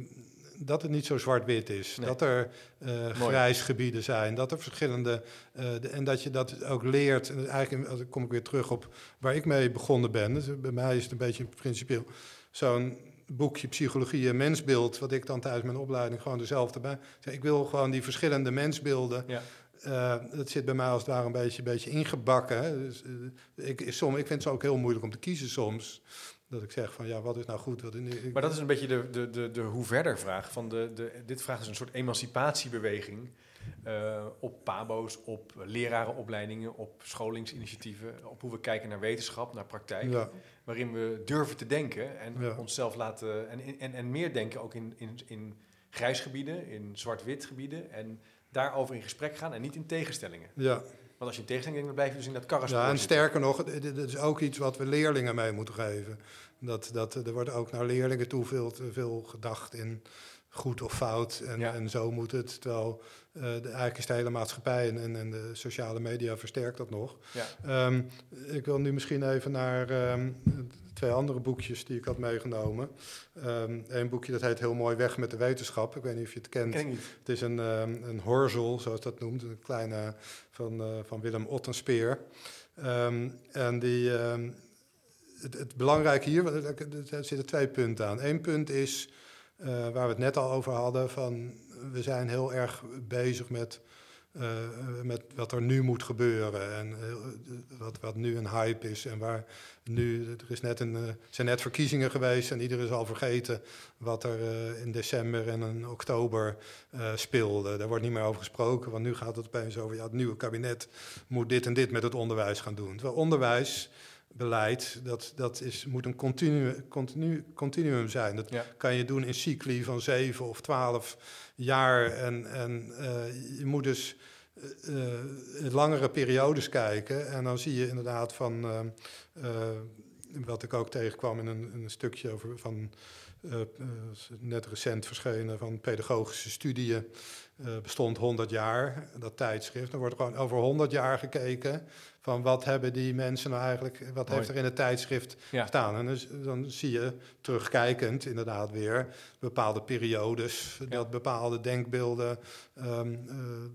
dat het niet zo zwart-wit is. Nee. Dat er eh grijsgebieden zijn. Dat er verschillende. eh, de- en dat je dat ook leert. En eigenlijk kom ik weer terug op waar ik mee begonnen ben. Dus bij mij is het een beetje principieel. Zo'n boekje Psychologie en Mensbeeld. Wat ik dan tijdens mijn opleiding gewoon dezelfde bij. Ik wil gewoon die verschillende mensbeelden. Ja. eh, dat zit bij mij als het ware een beetje, beetje ingebakken. Hè. Dus, ik, som, ik vind het ook heel moeilijk om te kiezen soms. Dat ik zeg van ja, wat is nou goed? Wat, ik, Maar dat is een beetje de, de, de, de hoe verder vraag. Van de, de, dit vraagt dus een soort emancipatiebeweging. eh, op pabo's, op lerarenopleidingen, op scholingsinitiatieven. Op hoe we kijken naar wetenschap, naar praktijk. ja, Waarin we durven te denken en Ja. onszelf laten... En, en, en meer denken ook in, in, in grijsgebieden, in zwart-wit gebieden. En daarover in gesprek gaan en niet in tegenstellingen. ja. Want als je in tegenstelling denkt, dan blijf je dus in dat karrenspoor Ja, en sterker nog, dit dit is ook iets wat we leerlingen mee moeten geven. Dat, dat, er wordt ook naar leerlingen toe veel veel gedacht in goed of fout en, Ja. en zo moet het. Terwijl eh, de, eigenlijk is de hele maatschappij en, en, en de sociale media versterkt dat nog. Ja. Ehm, ik wil nu misschien even naar ehm, twee andere boekjes die ik had meegenomen. Eén boekje dat heet heel mooi Weg met de wetenschap. Ik weet niet of je het kent. Ken. Het is een, ehm, een horzel, zoals dat noemt, een kleine van, eh, van Willem Ottenspeer. Ehm, en die, ehm, het, het belangrijke hier, er, er zitten twee punten aan. Eén punt is, eh, waar we het net al over hadden, van we zijn heel erg bezig met, eh, met wat er nu moet gebeuren. En eh, wat, wat nu een hype is. En waar nu, er is net een, zijn net verkiezingen geweest en iedereen is al vergeten wat er in december en in oktober speelde. Daar wordt niet meer over gesproken, want nu gaat het opeens over ja, het nieuwe kabinet moet dit en dit met het onderwijs gaan doen. Terwijl onderwijsbeleid, dat, dat is, moet een continu, continu, continuum zijn. Dat Ja. kan je doen in cycli van zeven of twaalf jaar. En, en eh, je moet dus eh, langere periodes kijken. En dan zie je inderdaad van, wat ik ook tegenkwam in een, een stukje over van eh, net recent verschenen van pedagogische studieën. eh, bestond 100 jaar, dat tijdschrift. Dan wordt er gewoon over 100 jaar gekeken van wat hebben die mensen nou eigenlijk, wat Mooi. heeft er in het tijdschrift Ja. staan. En dus, dan zie je terugkijkend inderdaad weer bepaalde periodes, dat bepaalde denkbeelden ehm,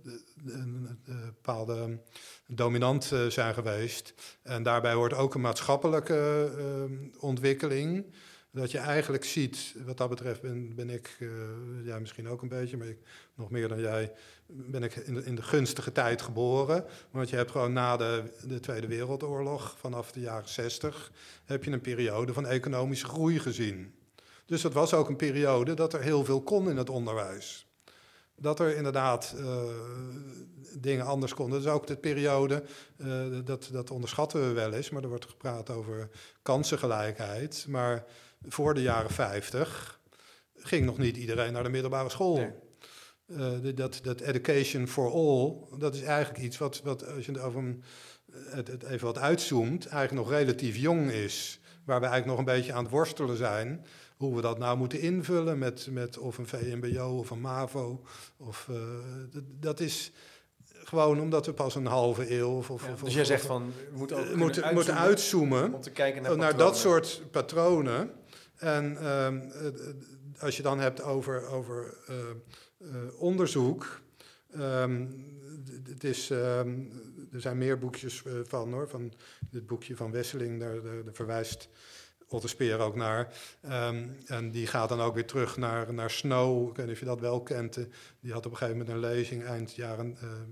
de- de- bepaalde dominant zijn geweest. En daarbij hoort ook een maatschappelijke ehm, ontwikkeling. Dat je eigenlijk ziet, wat dat betreft ben, ben ik, eh, ja misschien ook een beetje, maar ik, nog meer dan jij, ben ik in de, in de gunstige tijd geboren. Want je hebt gewoon na de, de Tweede Wereldoorlog, vanaf de jaren 60, heb je een periode van economische groei gezien. Dus dat was ook een periode dat er heel veel kon in het onderwijs. Dat er inderdaad eh, dingen anders konden. Dat is ook de periode, eh, dat, dat onderschatten we wel eens, maar er wordt gepraat over kansengelijkheid. Maar voor de jaren 50 ging nog niet iedereen naar de middelbare school. Nee. Eh, dat, dat education for all, dat is eigenlijk iets wat, wat als je het over een, het, het even wat uitzoomt, eigenlijk nog relatief jong is. Waar we eigenlijk nog een beetje aan het worstelen zijn. Hoe we dat nou moeten invullen met, met of een VMBO of een MAVO. Of, eh, dat, is gewoon omdat we pas een halve eeuw of... of, Ja, of dus jij zegt van, we moeten ook eh, moeten, moeten uitzoomen om te kijken naar, naar dat soort patronen. En ehm, eh, als je dan hebt over, over eh, eh, onderzoek. ehm, het is, ehm, er zijn meer boekjes van hoor. Van dit boekje van Wesseling, daar, verwijst Otte Speer ook naar. En die gaat dan ook weer terug naar, naar Snow. Ik weet niet of je dat wel kent. Die had op een gegeven moment een lezing eind jaren,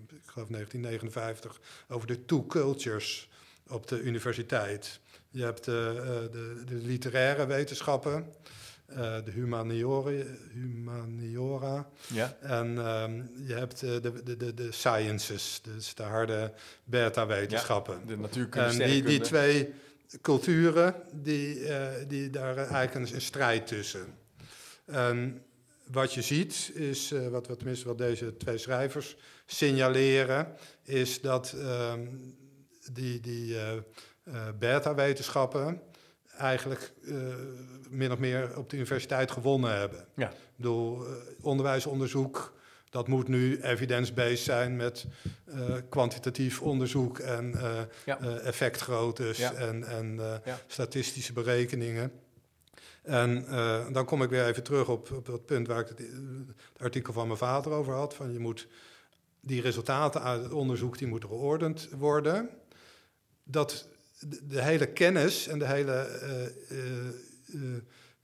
ik geloof 1959, over de two cultures op de universiteit. Je hebt de, eh, de, de literaire wetenschappen, eh, de humaniora, humaniora Ja, en ehm, je hebt eh, de, de, de, de sciences, dus de harde beta-wetenschappen. de natuurkunde, En die, die twee culturen, die, eh, die daar eigenlijk een, strijd tussen. En wat je ziet, is, eh, wat, wat tenminste wat deze twee schrijvers signaleren, is dat ehm, die, die eh, eh, beta-wetenschappen eigenlijk eh, min of meer op de universiteit gewonnen hebben. Ja. Ik bedoel, eh, onderwijsonderzoek, dat moet nu evidence-based zijn met eh, kwantitatief onderzoek en eh, Ja. eh, effectgroottes Ja. en, en eh, statistische berekeningen. En eh, dan kom ik weer even terug op, op dat punt waar ik het, eh, het artikel van mijn vader over had. Van je moet die resultaten uit het onderzoek die moeten geordend worden. Dat de, hele kennis en de hele eh, eh,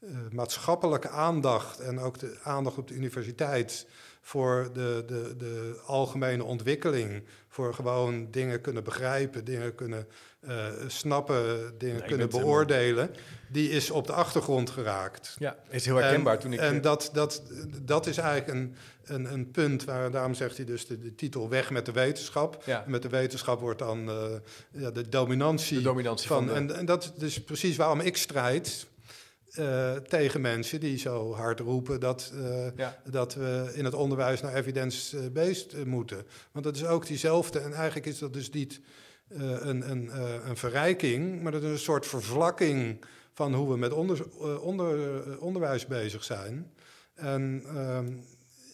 eh, maatschappelijke aandacht en ook de aandacht op de universiteit voor de, de, de algemene ontwikkeling, voor gewoon dingen kunnen begrijpen, dingen kunnen eh, snappen, dingen kunnen beoordelen, die is op de achtergrond geraakt. Ja, is heel herkenbaar En, toen ik... en eh, dat, dat, dat is eigenlijk een, een, een punt waar, daarom zegt hij dus de, de titel weg met de wetenschap. ja, met de wetenschap wordt dan eh, ja, de dominantie de dominantie van, van. de... En, en dat is precies waarom ik strijd eh, tegen mensen die zo hard roepen dat, eh, ja, dat we in het onderwijs naar evidence-based moeten. Want dat is ook diezelfde, en eigenlijk is dat dus niet een, een, eh, een verrijking, maar dat is een soort vervlakking van hoe we met onder, eh, onder, eh, onderwijs bezig zijn. En ehm,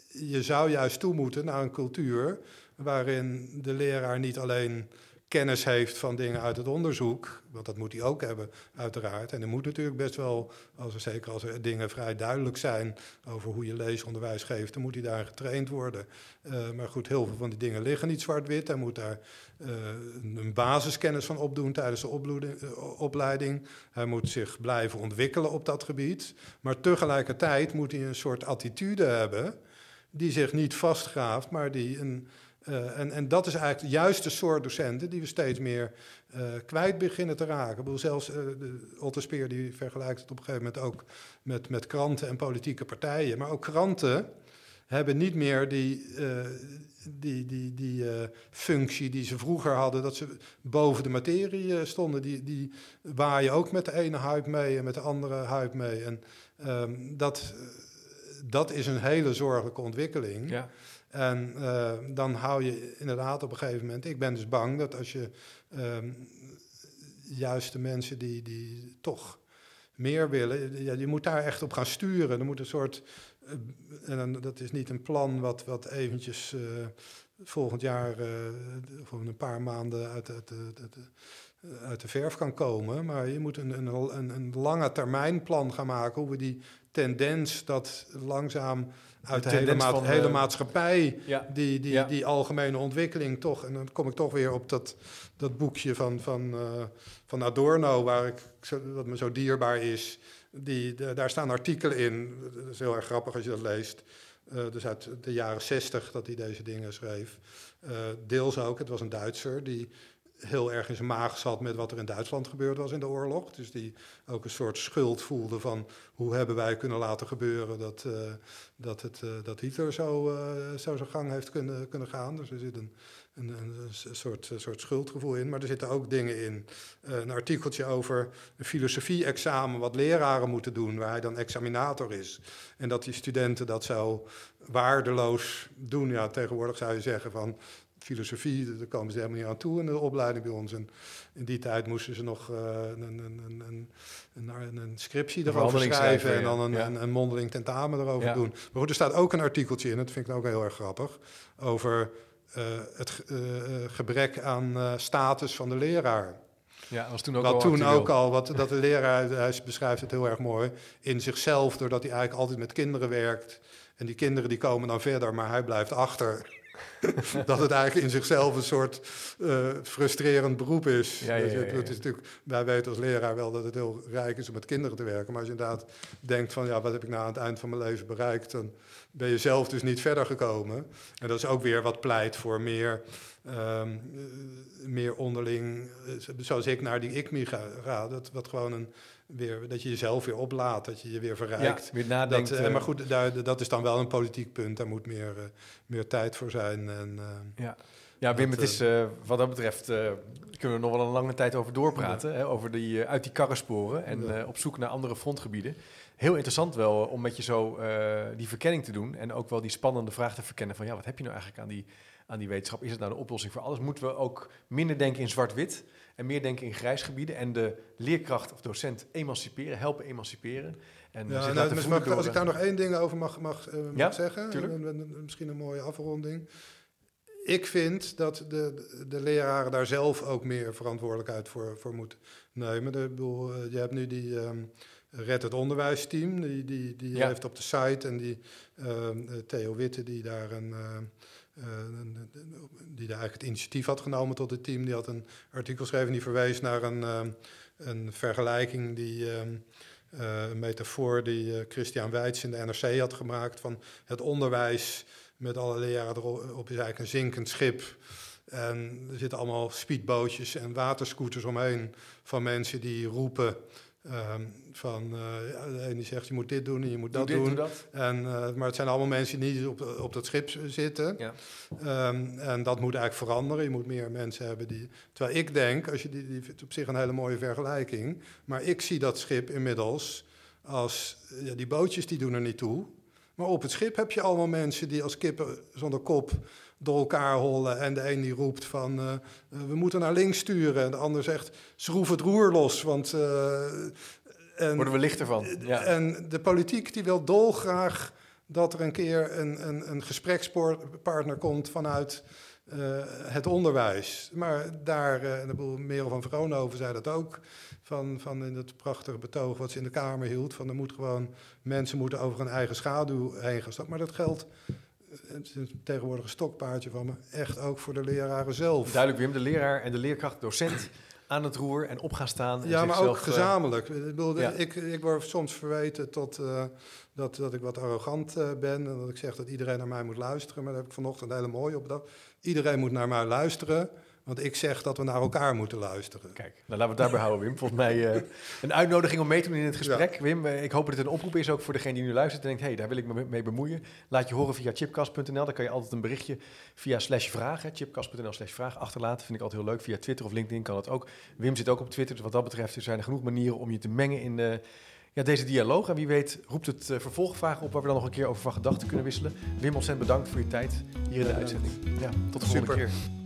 je zou juist toe moeten naar een cultuur waarin de leraar niet alleen kennis heeft van dingen uit het onderzoek, want dat moet hij ook hebben, uiteraard. En er moet natuurlijk best wel, als er, zeker als er dingen vrij duidelijk zijn over hoe je leesonderwijs geeft, dan moet hij daar getraind worden. Uh, maar goed, heel veel van die dingen liggen niet zwart-wit. Hij moet daar uh, een basiskennis van opdoen tijdens de uh, opleiding. Hij moet zich blijven ontwikkelen op dat gebied. Maar tegelijkertijd moet hij een soort attitude hebben die zich niet vastgraaft, maar die een uh, en, en, dat is eigenlijk juist de soort docenten die we steeds meer uh, kwijt beginnen te raken. Ik bedoel, zelfs uh, Otto Speer die vergelijkt het op een gegeven moment ook met, met kranten en politieke partijen. Maar ook kranten hebben niet meer die, die, die, die functie die ze vroeger hadden, dat ze boven de materie stonden. Die, die waaien ook met de ene hype mee en met de andere hype mee. En um, dat, dat is een hele zorgelijke ontwikkeling. Ja. En uh, dan hou je inderdaad op een gegeven moment. Ik ben dus bang dat als je um, juist de mensen die, die toch meer willen, ja, je moet daar echt op gaan sturen. Er moet een soort. Uh, en dat is niet een plan wat, wat eventjes uh, volgend jaar of een paar maanden uit, uit, uit, uit, de verf kan komen. Maar je moet een, een, een, een lange termijn plan gaan maken hoe we die tendens dat langzaam uit de, hele, ma hele, maatschappij, die, die, die algemene ontwikkeling toch. En dan kom ik toch weer op dat, dat boekje van, van, uh, van Adorno, waar ik, dat me zo dierbaar is. Die, de, daar staan artikelen in, dat is heel erg grappig als je dat leest. Uh, dus uit de jaren zestig dat hij deze dingen schreef. Uh, deels ook, het was een Duitser die heel erg in zijn maag zat met wat er in Duitsland gebeurd was in de oorlog. Dus die ook een soort schuld voelde van hoe hebben wij kunnen laten gebeuren dat, uh, dat, het, uh, dat Hitler zo, uh, zo zijn gang heeft kunnen, kunnen gaan. Dus er zit een, een, een, soort, een soort schuldgevoel in. Maar er zitten ook dingen in. een artikeltje over een filosofie-examen wat leraren moeten doen, waar hij dan examinator is. En dat die studenten dat zo waardeloos doen. Ja, tegenwoordig zou je zeggen van filosofie, daar komen ze helemaal niet aan toe in de opleiding bij ons. En in die tijd moesten ze nog uh, een, een, een, een, een, scriptie erover schrijven en dan een, een, mondeling tentamen erover doen. Maar goed, er staat ook een artikeltje in, dat vind ik ook heel erg grappig, over uh, het uh, gebrek aan status van de leraar. Ja, dat was toen ook wat al toen ook al, wat, dat de leraar, hij beschrijft het heel erg mooi, in zichzelf, doordat hij eigenlijk altijd met kinderen werkt. En die kinderen die komen dan verder, maar hij blijft achter. dat het eigenlijk in zichzelf een soort uh, frustrerend beroep is. Ja, ja, ja, het is natuurlijk, wij weten als leraar wel dat het heel rijk is om met kinderen te werken. Maar als je inderdaad denkt van, ja, wat heb ik nou aan het eind van mijn leven bereikt? Dan ben je zelf dus niet verder gekomen. En dat is ook weer wat pleit voor meer, um, meer onderling, eh, zoals ik naar die ICMI ga, ga dat wat gewoon een weer, dat je jezelf weer oplaat, dat je je weer verrijkt. Ja, weer nadenkt. Dat, uh, maar goed, daar, dat is dan wel een politiek punt. Daar moet meer, uh, meer tijd voor zijn. En, uh, ja. Ja, Wim, het is, wat dat betreft kunnen we nog wel een lange tijd over doorpraten. Hè, over die, uit die karrensporen en op zoek naar andere frontgebieden. Heel interessant wel om met je zo die verkenning te doen. En ook wel die spannende vraag te verkennen van... ja, wat heb je nou eigenlijk aan die, aan die wetenschap? Is het nou de oplossing voor alles? Moeten we ook minder denken in zwart-wit en meer denken in grijsgebieden en de leerkracht of docent emanciperen, helpen emanciperen. En ja, nou, mag, als ik daar nog één ding over mag, mag, uh, mag ja, zeggen, misschien een mooie afronding. Ik vind dat de, de leraren daar zelf ook meer verantwoordelijkheid voor, voor moeten nemen. De, bedoel, uh, je hebt nu die um, Red het Onderwijsteam, die, die, die ja. heeft op de site en die uh, Theo Witte die daar een die daar eigenlijk het initiatief had genomen tot het team. Die had een artikel geschreven die verwees naar een, uh, een vergelijking die. Uh, een metafoor die Christian Weitz in de NRC had gemaakt van het onderwijs met alle leraren erop is eigenlijk een zinkend schip. En er zitten allemaal speedbootjes en waterscooters omheen van mensen die roepen Um, van uh, de ene zegt je moet dit doen en je moet dat dit, doen. Dat. En, uh, maar het zijn allemaal mensen die niet op, op dat schip zitten. Ja. Um, en dat moet eigenlijk veranderen. Je moet meer mensen hebben die. Terwijl ik denk, als je die, die op zich een hele mooie vergelijking. Maar ik zie dat schip inmiddels als ja, die bootjes die doen er niet toe. Maar op het schip heb je allemaal mensen die als kippen zonder kop door elkaar hollen. En de een die roept van uh, we moeten naar links sturen. En de ander zegt schroef het roer los. Want, uh, en, Worden we lichter van. Ja. En de politiek die wil dolgraag dat er een keer een, een, een gesprekspartner komt vanuit uh, het onderwijs. Maar daar, uh, de boel Merel van Vroonhoven zei dat ook, van, van in het prachtige betoog wat ze in de Kamer hield, van er moet gewoon, mensen moeten over hun eigen schaduw heen gaan stappen. Maar dat geldt het is tegenwoordig een stokpaardje van me, echt ook voor de leraren zelf. Duidelijk, Wim, de leraar en de leerkracht, docent aan het roer en op gaan staan. En ja, maar ook gezamenlijk. Ik, bedoel, ik, ik word soms verweten tot, uh, dat, dat ik wat arrogant uh, ben en dat ik zeg dat iedereen naar mij moet luisteren. Maar daar heb ik vanochtend hele mooie op dat. Iedereen moet naar mij luisteren. Want ik zeg dat we naar elkaar moeten luisteren. Kijk, nou laten we het daarbij houden, Wim. Volgens mij uh, een uitnodiging om mee te doen in het gesprek. Wim, uh, ik hoop dat het een oproep is ook voor degene die nu luistert en denkt... hé, hey, daar wil ik me mee bemoeien. Laat je horen via chipcast.nl. Daar kan je altijd een berichtje via slash vragen, chipcast.nl slash vraag achterlaten. Vind ik altijd heel leuk. Via Twitter of LinkedIn kan dat ook. Wim zit ook op Twitter, dus wat dat betreft er zijn er genoeg manieren om je te mengen in... de ja, deze dialoog. En wie weet roept het uh, vervolgvragen op waar we dan nog een keer over van gedachten kunnen wisselen. Wim, ontzettend bedankt voor je tijd hier in de uitzending. Ja, tot de volgende keer.